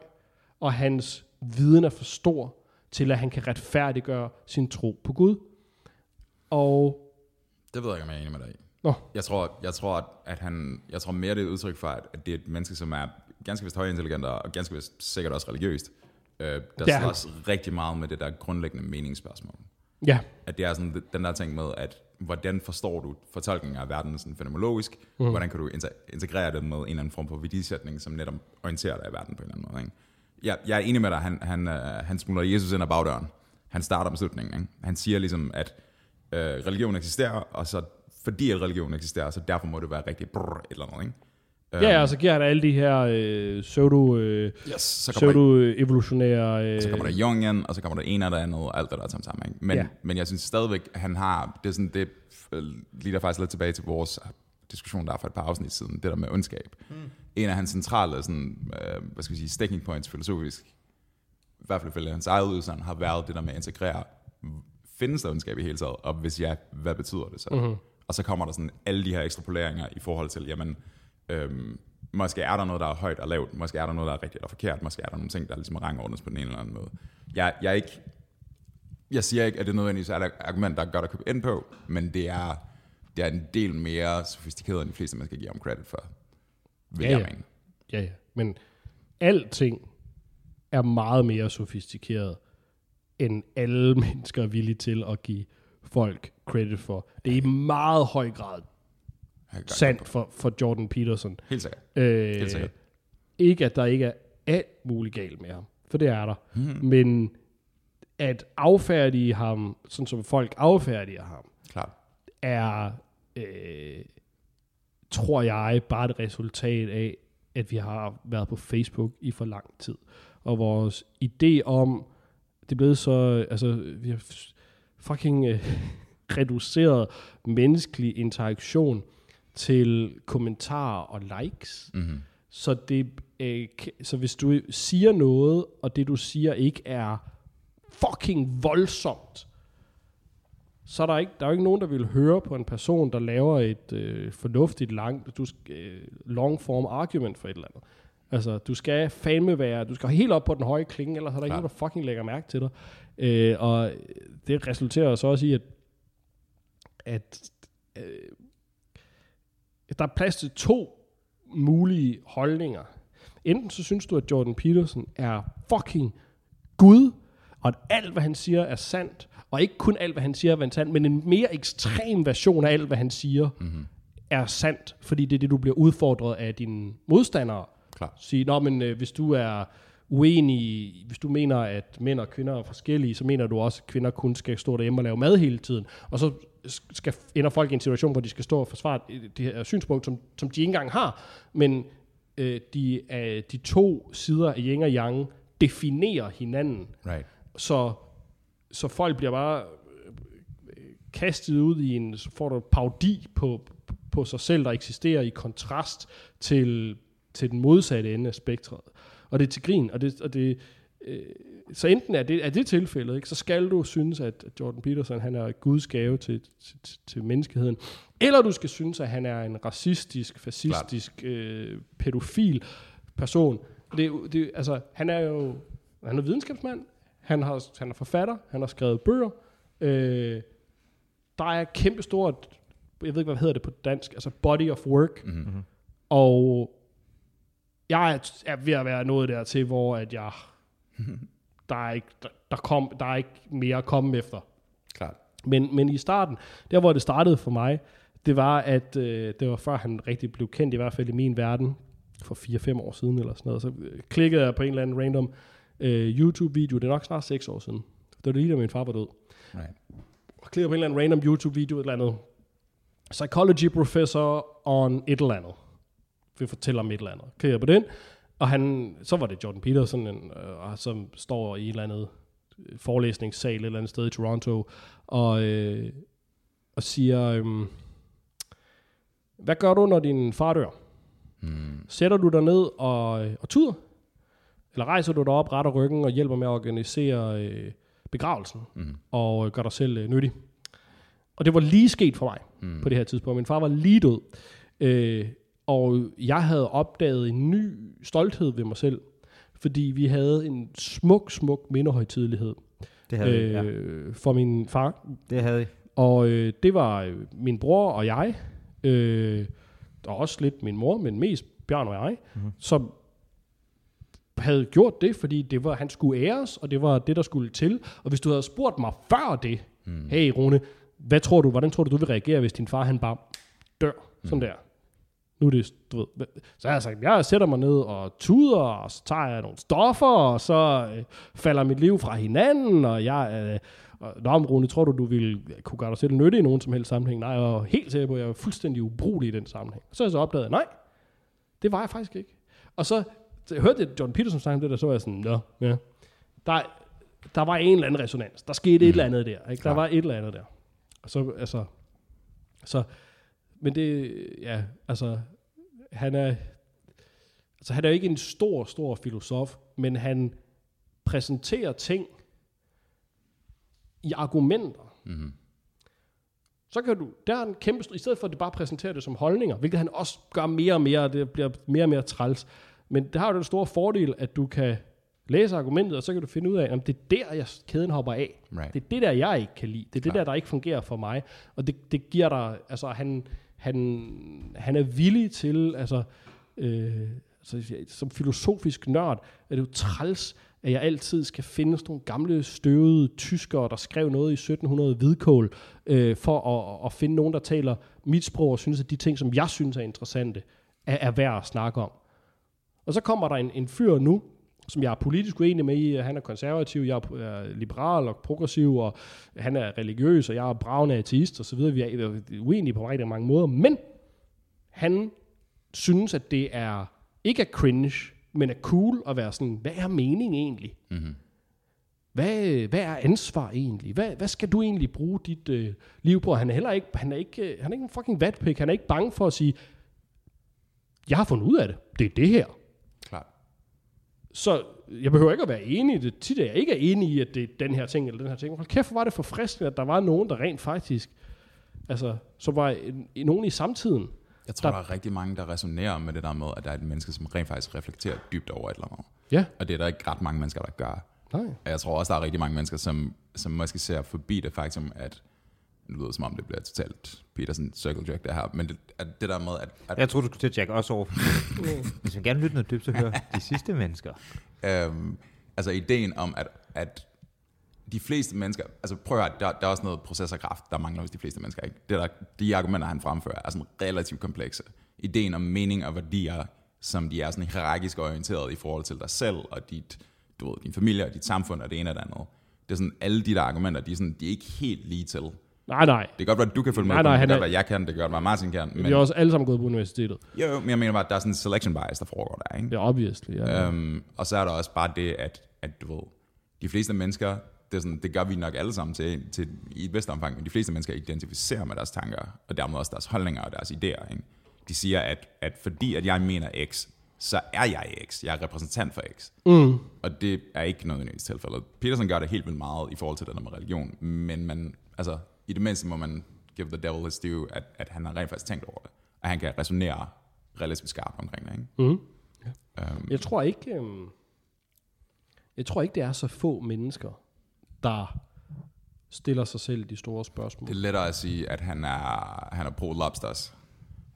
og hans viden er for stor, til at han kan retfærdiggøre sin tro på Gud. Og, Det ved jeg ikke, om jeg er enig med dig i. nå, Jeg tror, jeg tror, at, han, jeg tror mere, det er et udtryk for, at, det er et menneske, som er ganske vist højintelligent og ganske vist sikkert også religiøst, øh, der Det er slås rigtig meget med det der grundlæggende meningsspørgsmål. ja, At det er sådan den der ting med, at hvordan forstår du fortolkningen af verden sådan fænomenologisk? Mm. Hvordan kan du integrere det med en eller anden form for værdisætning, som netop orienterer dig i verden på en eller anden måde? Ikke? Jeg, jeg er enig med dig, han, han, øh, han smuler Jesus ind ad bagdøren. Han starter med slutningen. Ikke? Han siger ligesom, at øh, religion eksisterer, og så fordi at religion eksisterer, så derfor må det være rigtig brrr, et eller andet. Ikke? ja, og så giver han alle de her øh, pseudo, øh, Yes, så kommer, der, pseudo-evolutionære... Øh, så kommer der Jungian, og så kommer der en det andet, og alt det der er sammen. Ikke? Men, Ja. ja. men jeg synes stadigvæk, han har, det er sådan, det øh, lige der faktisk lidt tilbage til vores diskussion, der er for et par afsnit siden, det der med ondskab. Mm. En af hans centrale, sådan, øh, hvad skal vi sige, sticking points filosofisk, i hvert fald ifølge hans eget udsagn, har været det der med at integrere, findes der ondskab i hele taget, og hvis ja, hvad betyder det så? Mm-hmm. Og så kommer der sådan alle de her ekstrapoleringer i forhold til, jamen, øhm, måske er der noget, der er højt og lavt, måske er der noget, der er rigtigt eller forkert, måske er der nogle ting, der ligesom rangordnes på den ene eller anden måde. Jeg, jeg er ikke, jeg siger ikke, at det er nødvendigvis er et argument, der er godt at købe ind på, men det er, det er en del mere sofistikeret, end de fleste mennesker giver om credit for, vil Ja, jeg ja. mene. Ja, ja. Men alting er meget mere sofistikeret, end alle <laughs> mennesker er villige til at give folk credit for. Det er i meget høj grad sandt for, for Jordan Peterson. Helt sikkert. Øh, Helt sikkert. ikke, at der ikke er alt muligt galt med ham, for det er der. Mhm. Men at affærdige ham, sådan som folk affærdiger ham, Klart. er, øh, tror jeg, bare et resultat af, at vi har været på Facebook i for lang tid. Og vores idé om, det er blevet så, altså, vi har fucking øh, <laughs> reduceret menneskelig interaktion til kommentarer og likes. Mm-hmm. Så, det, øh, så hvis du siger noget, og det du siger ikke er fucking voldsomt, så er der, ikke, der er jo ikke nogen, der vil høre på en person, der laver et øh, fornuftigt langt, du, øh, long form argument for et eller andet. Altså, du skal fandme være, du skal helt op på den høje klinge, ellers er der ikke Klart. nogen, der fucking lægger mærke til dig. Øh, og det resulterer så også i, at, at øh, der er plads til to mulige holdninger. Enten så synes du, at Jordan Peterson er fucking Gud, og at alt, hvad han siger, er sandt, og ikke kun alt, hvad han siger, er sandt, men en mere ekstrem version af alt, hvad han siger, Mm-hmm. er sandt, fordi det er det, du bliver udfordret af dine modstandere. Klart. Sige, nå, men øh, hvis du er uenig, hvis du mener, at mænd og kvinder er forskellige, så mener du også, at kvinder kun skal stå derhjemme og lave mad hele tiden. Og så skal, ender folk i en situation, hvor de skal stå og forsvare det her synspunkt, som, som de ikke engang har. Men øh, de, øh, de to sider af yin og yang definerer hinanden. Right. Så, så folk bliver bare øh, kastet ud i en, så får du paudi på, på sig selv, der eksisterer i kontrast til, til den modsatte ende af spektret. Og det er til grin, og det, og det øh, så enten er det, er det tilfældet, ikke, så skal du synes, at Jordan Peterson han er Guds gave til, til, til, menneskeheden, eller du skal synes, at han er en racistisk, fascistisk, øh, pædofil person. Det, det, altså, han er jo han er videnskabsmand, han, har, han er forfatter, han har skrevet bøger. Øh, der er kæmpestort, jeg ved ikke, hvad hedder det på dansk, altså body of work. Mm-hmm. Og jeg er, er ved at være nået dertil, hvor at jeg, <laughs> der, er ikke, der, der, kom, der er ikke mere at komme efter. Klart. Men, men i starten, der hvor det startede for mig, det var, at øh, det var før han rigtig blev kendt, i hvert fald i min verden, for 4-5 år siden eller sådan noget. Så øh, klikkede jeg på en eller anden random øh, YouTube-video, det er nok snart 6 år siden. Det var det lige, da min far var død. Right. Og klikkede på en eller anden random YouTube-video, et eller andet. Psychology professor on et eller andet. Vi fortæller om et eller andet. Klikkede på den, og han, så var det Jordan Peterson, en, øh, som står i et eller andet øh, forelæsningssal et eller andet sted i Toronto, og, øh, og siger, øh, hvad gør du, når din far dør? Mm. Sætter du dig ned og, og tuder? Eller rejser du dig op, retter ryggen og hjælper med at organisere øh, begravelsen Mm. og øh, gør dig selv øh, nyttig? Og det var lige sket for mig Mm. på det her tidspunkt. Min far var lige død. Øh, og jeg havde opdaget en ny stolthed ved mig selv, fordi vi havde en smuk, smuk mindehøjtidlighed Det havde øh, ja. øh, for min far. Det havde I. Og øh, det var øh, min bror og jeg, øh, og også lidt min mor, men mest Bjørn og jeg, mm-hmm. som havde gjort det, fordi det var, han skulle æres, og det var det, der skulle til. Og hvis du havde spurgt mig før det, mm. hey Rune, hvad tror du, hvordan tror du, du vil reagere, hvis din far han bare dør, mm. sådan der? Nu er det, du ved, så har jeg sagt, jeg sætter mig ned og tuder, og så tager jeg nogle stoffer, og så øh, falder mit liv fra hinanden, og jeg, øh, og, Nå, men Rune, tror du, du ville kunne gøre dig selv nytte i nogen som helst sammenhæng? Nej, jeg var helt sikker på, at jeg var fuldstændig ubrugelig i den sammenhæng. Så har jeg så opdaget, nej, det var jeg faktisk ikke. Og så, så jeg hørte det, John Peterson om det der, så var jeg sådan, nå, ja. Der, der var en eller anden resonans. Der skete mm. et eller andet der. Ikke? Der Klart. var et eller andet der. Og så, altså, så, men det, ja, altså, han er, altså han er jo ikke en stor, stor filosof, men han præsenterer ting i argumenter. Mm. Så kan du, der er en kæmpe, i stedet for at det bare præsenterer det som holdninger, hvilket han også gør mere og mere, og det bliver mere og mere træls. Men det har jo den store fordel, at du kan læse argumentet, og så kan du finde ud af, at det er der, jeg, kæden hopper af. Right. Det er det der, jeg ikke kan lide. Det er det Klart. der, der ikke fungerer for mig. Og det, det giver dig, altså han, han, han er villig til, altså, øh, altså som filosofisk nørd, er det jo træls, at jeg altid skal finde sådan nogle gamle, støvede tyskere, der skrev noget i 1700 hvidkål, øh, for at, at finde nogen, der taler mit sprog, og synes, at de ting, som jeg synes er interessante, er, er værd at snakke om. Og så kommer der en, en fyr nu, som jeg er politisk uenig med i. Han er konservativ, jeg er er liberal og progressiv, og han er religiøs, og jeg er bravende ateist og så videre. Vi er uenige på rigtig mange måder, men han synes, at det er ikke er cringe, men er cool at være sådan, hvad er mening egentlig? Mm-hmm. Hvad, hvad er ansvar egentlig? Hvad, hvad skal du egentlig bruge dit øh, liv på? Han er heller ikke, han er ikke, øh, han er ikke en fucking vatpik. Han er ikke bange for at sige, jeg har fundet ud af det. Det er det her. Så jeg behøver ikke at være enig i det. Tit er jeg ikke er enig i, at det er den her ting eller den her ting. Hold kæft, hvor var det forfriskende, at der var nogen, der rent faktisk, altså, som var en, en, nogen i samtiden. Jeg tror, Der- der... der er rigtig mange, der resonerer med det der med, at der er et menneske, som rent faktisk reflekterer dybt over et eller andet. Ja, Og det er der ikke ret mange mennesker, der gør. nej. Og jeg tror også, der er rigtig mange mennesker, som, som måske ser forbi det faktum, at nu lyder det som om, det bliver totalt Peterson circle jerk det her, men det, at det der med, at, at Jeg troede, du skulle til at jack os over. <laughs> Hvis man gerne lytte noget dybt, så hør de sidste mennesker. øhm, altså ideen om, at, at de fleste mennesker, altså prøv at høre, der, der er også noget processorkraft, der mangler hos de fleste mennesker. Ikke? Det der, de argumenter, han fremfører, er sådan relativt komplekse. Ideen om mening og værdier, som de er sådan hierarkisk orienteret i forhold til dig selv, og dit, du ved, din familie og dit samfund og det ene og det andet. Det er sådan, alle de der argumenter, de er, sådan, de er ikke helt lige til. Nej, nej. Det kan godt være, at du kan følge med Nej, nej, det, han er- godt være, jeg kan, det kan godt være, Martin kan. Men... Vi har også alle sammen gået på universitetet. jo, jo, men jeg mener bare, at der er sådan en selection bias, der foregår der. Ikke? Ja, obviously. Ja. Øhm, og så er der også bare det, at, at du ved, de fleste mennesker, det, er sådan, det gør vi nok alle sammen til, til, i et vist omfang, men de fleste mennesker identificerer med deres tanker, og dermed også deres holdninger og deres idéer. Ikke? De siger, at, at fordi at jeg mener X, så er jeg X. Jeg er repræsentant for X. Mm. Og det er ikke nødvendigvis tilfældet. Peterson gør det helt vildt meget i forhold til det der med religion, men man, altså, i det mindste må man give the devil his due, at, at han har rent faktisk tænkt over det, og han kan resonere relativt skarpt omkring det. Ikke? Mm. Um, Jeg tror ikke, øhm, jeg tror ikke, det er så få mennesker, der stiller sig selv de store spørgsmål. Det er lettere at sige, at han er, han er pro-lobsters,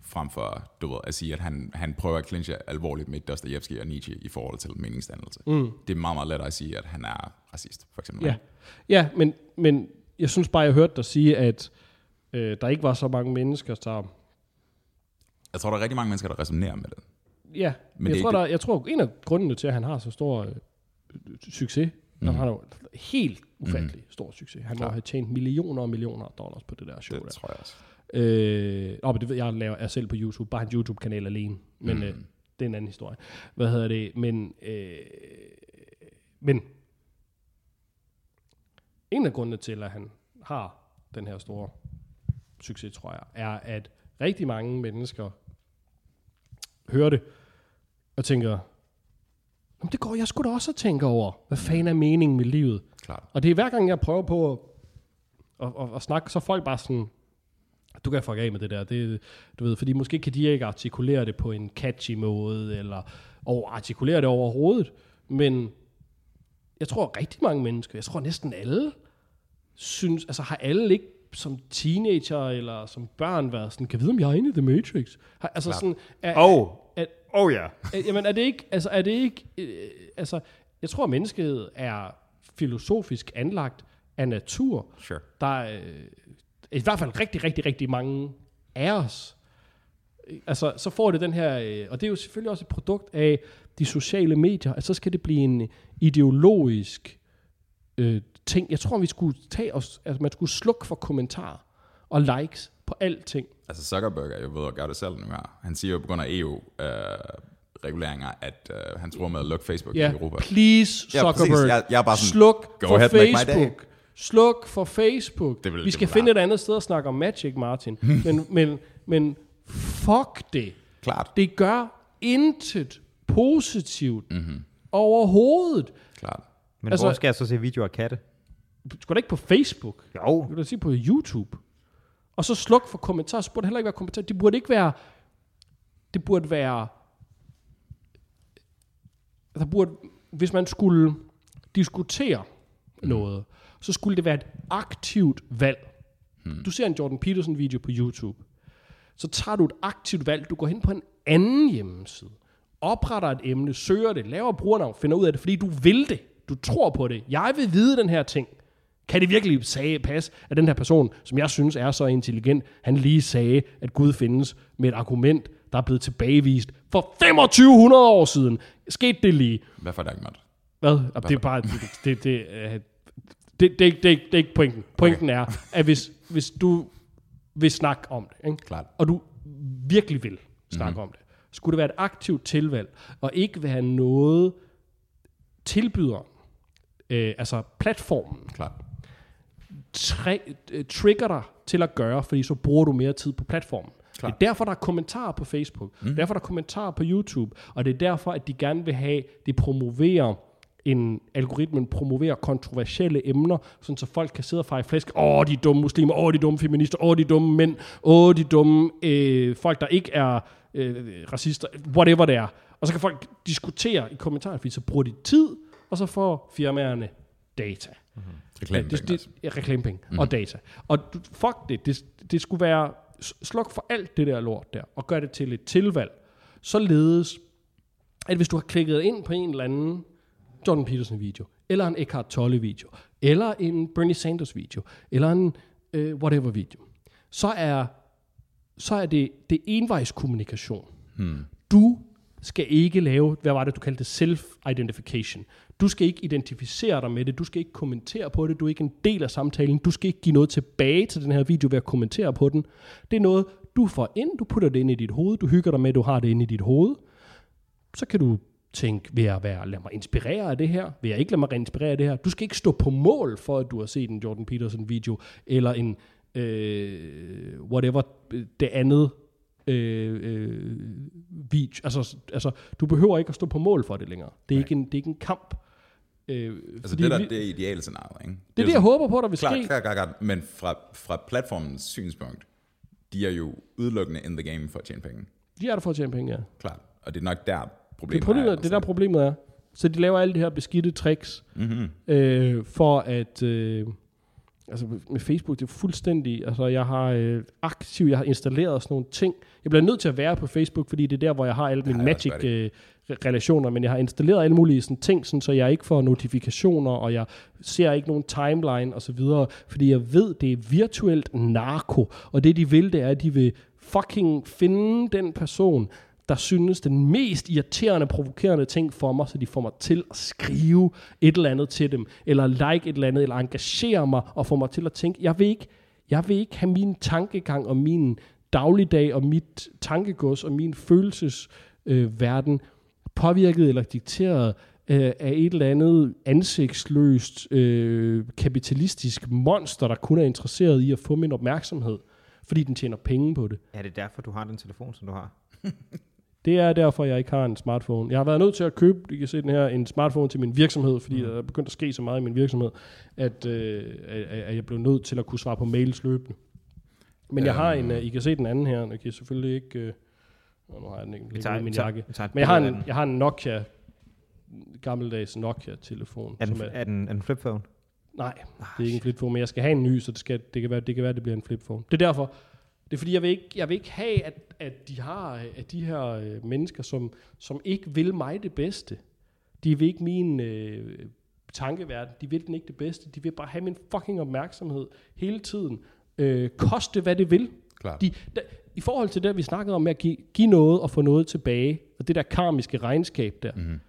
frem for du ved, at sige, at han, han prøver at clinche alvorligt med Dostoyevsky og Nietzsche i forhold til meningsdannelse. Mm. Det er meget, meget lettere at sige, at han er racist, for eksempel. Ja, ja men, men jeg synes bare, jeg hørte dig sige, at øh, der ikke var så mange mennesker, der... Jeg tror, der er rigtig mange mennesker, der resonerer med det. Ja, Men jeg, det tror, ikke- der, jeg tror, en af grundene til, at han har så stor øh, succes, mm. han har jo helt ufattelig mm. stor succes. Han må Klar. have tjent millioner og millioner af dollars på det der show Det der. tror jeg også. Øh, men det ved jeg, laver er selv på YouTube. Bare en YouTube-kanal alene. Men Mm. øh, det er en anden historie. Hvad hedder det? Men, øh, men en af grundene til, at han har den her store succes, tror jeg, er, at rigtig mange mennesker hører det og tænker, "Jamen, det går jeg skulle da også at tænke over. Hvad fanden er meningen med livet? Klart. Og det er hver gang, jeg prøver på at, at, at, at snakke, så er folk bare sådan, du kan fuck af med det der. Det, du ved, fordi måske kan de ikke artikulere det på en catchy måde, eller og artikulere det overhovedet. Men jeg tror rigtig mange mennesker, jeg tror næsten alle, synes, altså har alle ikke som teenager eller som børn været sådan, kan vide, om jeg er inde i The Matrix? Har, altså Klart. sådan, er, Oh, er, oh ja. Øh, Jamen er det ikke, altså er det ikke, øh, altså jeg tror at mennesket er filosofisk anlagt af natur. Sure. Der er øh, i hvert fald rigtig, rigtig, rigtig mange af os. Altså så får det den her, øh, og det er jo selvfølgelig også et produkt af de sociale medier, at så skal det blive en ideologisk øh, ting. Jeg tror vi skulle tage os, altså man skulle slukke for kommentarer og likes på alting. Altså Zuckerberg er jo ved at gøre det selv nu her. Han siger jo på grund af EU-reguleringer, at øh, han tror med at lukke Facebook Ja, i Europa. please Ja, præcis. Zuckerberg, Jeg- jeg er bare sådan, sluk go for ahead. Facebook. Sluk for Facebook. Det vil- Vi det skal vil finde være- et andet sted at snakke om Magic, Martin. <laughs> men, men, men fuck det. Klart. Det gør intet positivt Mhm. mm-hmm. Overhovedet. Klart. Men Altså- hvor skal jeg så se videoer af katte? Skal da ikke på Facebook? Jo. Du kan da sige på YouTube. Og så sluk for kommentarer. Så burde det heller ikke være kommentarer. Det burde ikke være... Det burde være... Der burde, hvis man skulle diskutere noget, så skulle det være et aktivt valg. Hmm. Du ser en Jordan Peterson video på YouTube. Så tager du et aktivt valg. Du går hen på en anden hjemmeside. Opretter et emne, søger det, laver brugernavn, finder ud af det, fordi du vil det. Du tror på det. Jeg vil vide den her ting. Kan det virkelig sige, passe, at den her person, som jeg synes er så intelligent, han lige sagde, at Gud findes med et argument, der er blevet tilbagevist for 2500 år siden. Skete det lige? Hvad for Dagmart? Hvad? Og det er bare... Det, det, det, øh, det, det, det, det, er ikke pointen. Pointen er, at hvis, hvis du vil snakke om det, ikke? Klart. og du virkelig vil snakke mm-hmm. om det, skulle det være et aktivt tilvalg, og ikke være noget tilbyder, øh, altså platformen, Klart. tri- øh, trigger dig til at gøre, fordi så bruger du mere tid på platformen. Klart. Det er derfor, der er kommentarer på Facebook. Mm. Er derfor, der er kommentarer på YouTube. Og det er derfor, at de gerne vil have, de promoverer en algoritmen promoverer kontroversielle emner, sådan så folk kan sidde og fejre flæsk. Åh, de dumme muslimer, åh, de dumme feminister, åh, de dumme mænd, åh, de dumme øh, folk, der ikke er øh, racister, whatever det er. Og så kan folk diskutere i kommentarerne, fordi så bruger de tid, og så får firmaerne data. Reklame, Ja, det, det, ja, reklamepenge mm. og data. Og fuck det, det, det skulle være, sluk for alt det der lort der, og gør det til et tilvalg, således, at hvis du har klikket ind på en eller anden Jordan Peterson video, eller en Eckhart Tolle video, eller en Bernie Sanders video, eller en øh, whatever video, så er, så er det, det envejskommunikation. Hmm. Du skal ikke lave, hvad var det, du kaldte det, self-identification. Du skal ikke identificere dig med det, du skal ikke kommentere på det, du er ikke en del af samtalen, du skal ikke give noget tilbage til den her video ved at kommentere på den. Det er noget, du får ind, du putter det ind i dit hoved, du hygger dig med, at du har det inde i dit hoved. Så kan du tænke, vil jeg være, lad mig inspirere af det her? Vil jeg ikke lade mig inspirere af det her? Du skal ikke stå på mål for, at du har set en Jordan Peterson video, eller en øh, whatever det andet øh, øh, video. Altså, altså, du behøver ikke at stå på mål for det længere. Det er, ikke en, det er ikke en kamp. Øh, Altså det der, det er ideelle scenarie, ikke? det er det, jeg håber på, der vil Klart, ske. klart, klart, klart. Men fra, fra platformens synspunkt, de er jo udelukkende in the game for at tjene penge. De er der for at tjene penge, ja. Klart. Og det er nok der Det, problemet er problemet, er. det er der problemet er. Så de laver alle de her beskidte tricks, Mm-hmm. øh, for at... Øh, altså med Facebook, det er fuldstændig... Altså jeg har øh, aktivt, jeg har installeret sådan nogle ting. Jeg bliver nødt til at være på Facebook, fordi det er der, hvor jeg har alle mine har jeg også magic øh, men jeg har installeret alle mulige sådan ting, sådan, så jeg ikke får notifikationer, og jeg ser ikke nogen timeline og så videre, fordi jeg ved, det er virtuelt narko, og det de vil, det er, at de vil fucking finde den person, der synes den mest irriterende, provokerende ting for mig, så de får mig til at skrive et eller andet til dem, eller like et eller andet, eller engagere mig, og få mig til at tænke, jeg vil ikke, jeg vil ikke have min tankegang og min dagligdag, og mit tankegods, og min følelsesverden øh, påvirket eller dikteret øh, af et eller andet ansigtsløst øh, kapitalistisk monster, der kun er interesseret i at få min opmærksomhed, fordi den tjener penge på det. Er det derfor, du har den telefon, som du har? <laughs> Det er derfor, jeg ikke har en smartphone. Jeg har været nødt til at købe, I kan se den her, en smartphone til min virksomhed, fordi der er begyndt at ske så meget i min virksomhed, at, øh, at jeg blev nødt til at kunne svare på mails løbende. Men jeg har en, øh, I kan se den anden her, jeg kan selvfølgelig ikke, øh, nu har jeg den ikke ude i min jakke. Men jeg har, en, jeg har en Nokia, gammeldags Nokia-telefon. Er den, som er den, er den flip phone? Nej, det er ikke en flipphone, men jeg skal have en ny, så det, skal, det, kan, være, det kan være, det bliver en flipphone. Det er derfor, det er fordi, jeg vil ikke, jeg vil ikke have, at, at de har at de her øh, mennesker, som, som ikke vil mig det bedste. De vil ikke min øh, tankeverden, de vil den ikke det bedste. De vil bare have min fucking opmærksomhed hele tiden. Øh, koste hvad det vil. Klart. De, der, I forhold til det, vi snakkede om med at give, give noget og få noget tilbage, og det der karmiske regnskab der, Mm-hmm.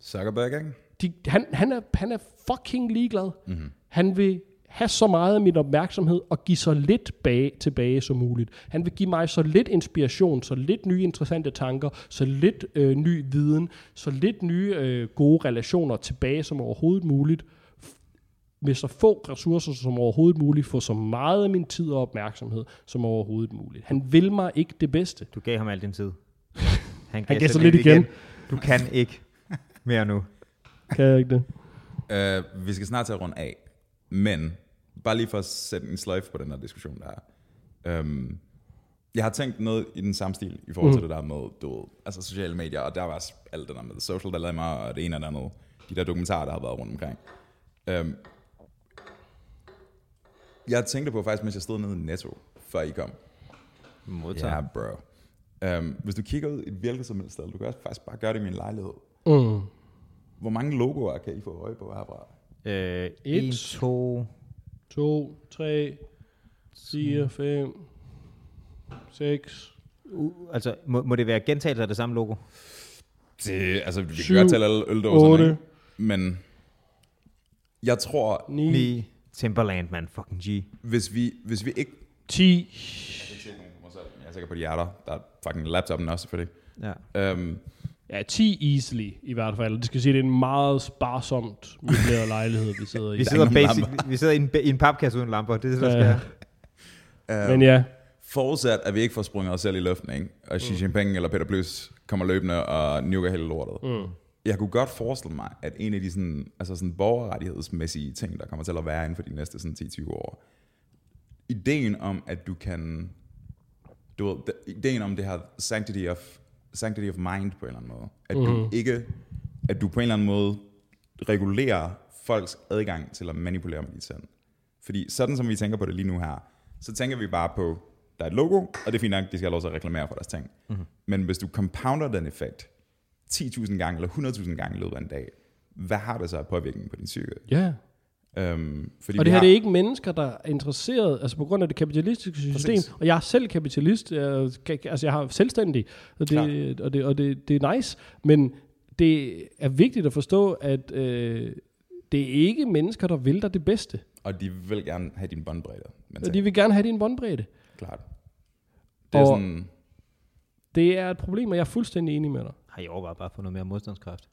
Zuckerberg, ikke? de, han, han, er, han er fucking ligeglad. Mm-hmm. Han vil have så meget af min opmærksomhed og give så lidt bag, tilbage som muligt. Han vil give mig så lidt inspiration, så lidt nye interessante tanker, så lidt øh, ny viden, så lidt nye øh, gode relationer tilbage som overhovedet muligt. F- Med så få ressourcer som overhovedet muligt, få så meget af min tid og opmærksomhed som overhovedet muligt. Han vil mig ikke det bedste. Du gav ham al din tid. <laughs> Han gav så simpelthen lidt igen. Du kan ikke mere nu. Kan jeg ikke det? Uh, vi skal snart til at runde af, men bare lige for at sætte en sløjfe på den her diskussion, der er. Um, jeg har tænkt noget i den samme stil i forhold til Mm. det der med, du altså sociale medier, og der var også alt det der med social dilemma, og det ene og det andet, de der dokumentarer, der har været rundt omkring. Um, jeg tænkte på faktisk, mens jeg stod nede i Netto, før I kom. Modtager. Ja, bro. Um, hvis du kigger ud i et hvilket som helst sted, du kan også faktisk bare gøre det i min lejlighed. Mm. Hvor mange logoer kan I få øje på herfra? Øh, Et. 1, 2, 2, 3, 4, 5, 6, uh, altså må, må det være gentagelse af det samme logo? Det, altså, vi Syv, kan godt tælle alle øldåserne, otte. ikke? Men jeg tror, 9, 9. Timberland, man. Fucking G. hvis vi, hvis vi ikke... 10. Jeg er sikker på, de er der. Der er fucking laptopen også, selvfølgelig. Ja. Um, Ja, 10 easily i hvert fald. Det skal sige, at det er en meget sparsomt møbleret lejlighed, vi sidder i. Vi Der er sidder, basic, vi, sidder i en, i en papkasse uden lamper. Det er det, der Ja. skal. uh, Men ja, Forudsat, at vi ikke får sprunget os selv i luften, ikke? og Xi Jinping eller Peter Plys kommer løbende og nuker hele lortet. Mm. Jeg kunne godt forestille mig, at en af de sådan, altså sådan borgerrettighedsmæssige ting, der kommer til at være inden for de næste sådan 10-20 år, ideen om, at du kan, du ved, de- ideen om det her sanctity of, sanctity of mind på en eller anden måde, at mm. du ikke, at du på en eller anden måde regulerer folks adgang til at manipulere med dit sind. Fordi sådan som vi tænker på det lige nu her, så tænker vi bare på, der er et logo, og det er fint nok, de skal have lov til at reklamere for deres ting. Mm-hmm. Men hvis du compounder den effekt 10.000 gange eller 100.000 gange i løbet af en dag, hvad har det så af påvirkning på din psyke? ja. Øhm, fordi Og det her har, det er ikke mennesker, der er interesseret, altså på grund af det kapitalistiske system, Præcis. og jeg er selv kapitalist, jeg, altså jeg har selvstændig, og det, og det, og det, det er nice, men det er vigtigt at forstå, at øh, det er ikke mennesker, der vil dig det bedste. og de vil gerne have din båndbredde. Men Og de vil gerne have din båndbredde. klart. Det er Og- sådan, Det er et problem, og jeg er fuldstændig enig med dig. Har I overvejet bare at få noget mere modstandskraft?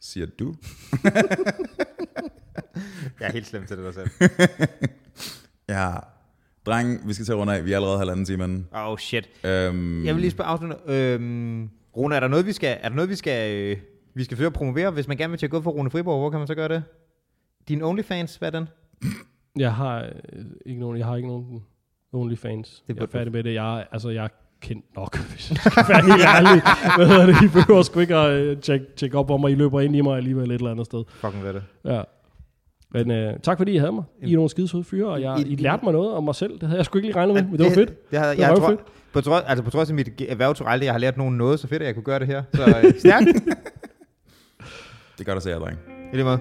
siger du. <laughs> <laughs> Jeg er helt slemt til det der selv. <laughs> Ja. Dreng, vi skal til at runde af. Vi er allerede halvanden time inde. Oh shit. Øhm, Jeg vil lige spørge afslutte. Øhm, Rune, er der noget, vi skal, er der noget, vi skal, øh, vi skal forsøge at promovere? Hvis man gerne vil tjekke ud for Rune Friborg, hvor kan man så gøre det? Din OnlyFans, hvad er den? Jeg har øh, ikke nogen, jeg har ikke nogen OnlyFans. Det jeg er færdig med det. Jeg, er- altså, jeg er kendt nok, <laughs> hvis jeg skal være helt ærlig. Hvad hedder det? I behøver sgu ikke at øh, tjekke, tjekke op om, og I løber ind i mig alligevel et eller andet sted. Fucking er det? Ja. Men øh, tak fordi I havde mig. I er nogle skide søde fyre, og jeg, I- I, lærte mig noget om mig selv. Det havde jeg sgu ikke lige regnet med, men det var fedt. Det, havde, Det jeg, var tror, fedt. på, trods, altså på trods af mit erhverv tror jeg aldrig, jeg har lært nogen noget så fedt, at jeg kunne gøre det her. Så øh, <laughs> stærkt. Det gør der så, jeg, dreng. I lige måde.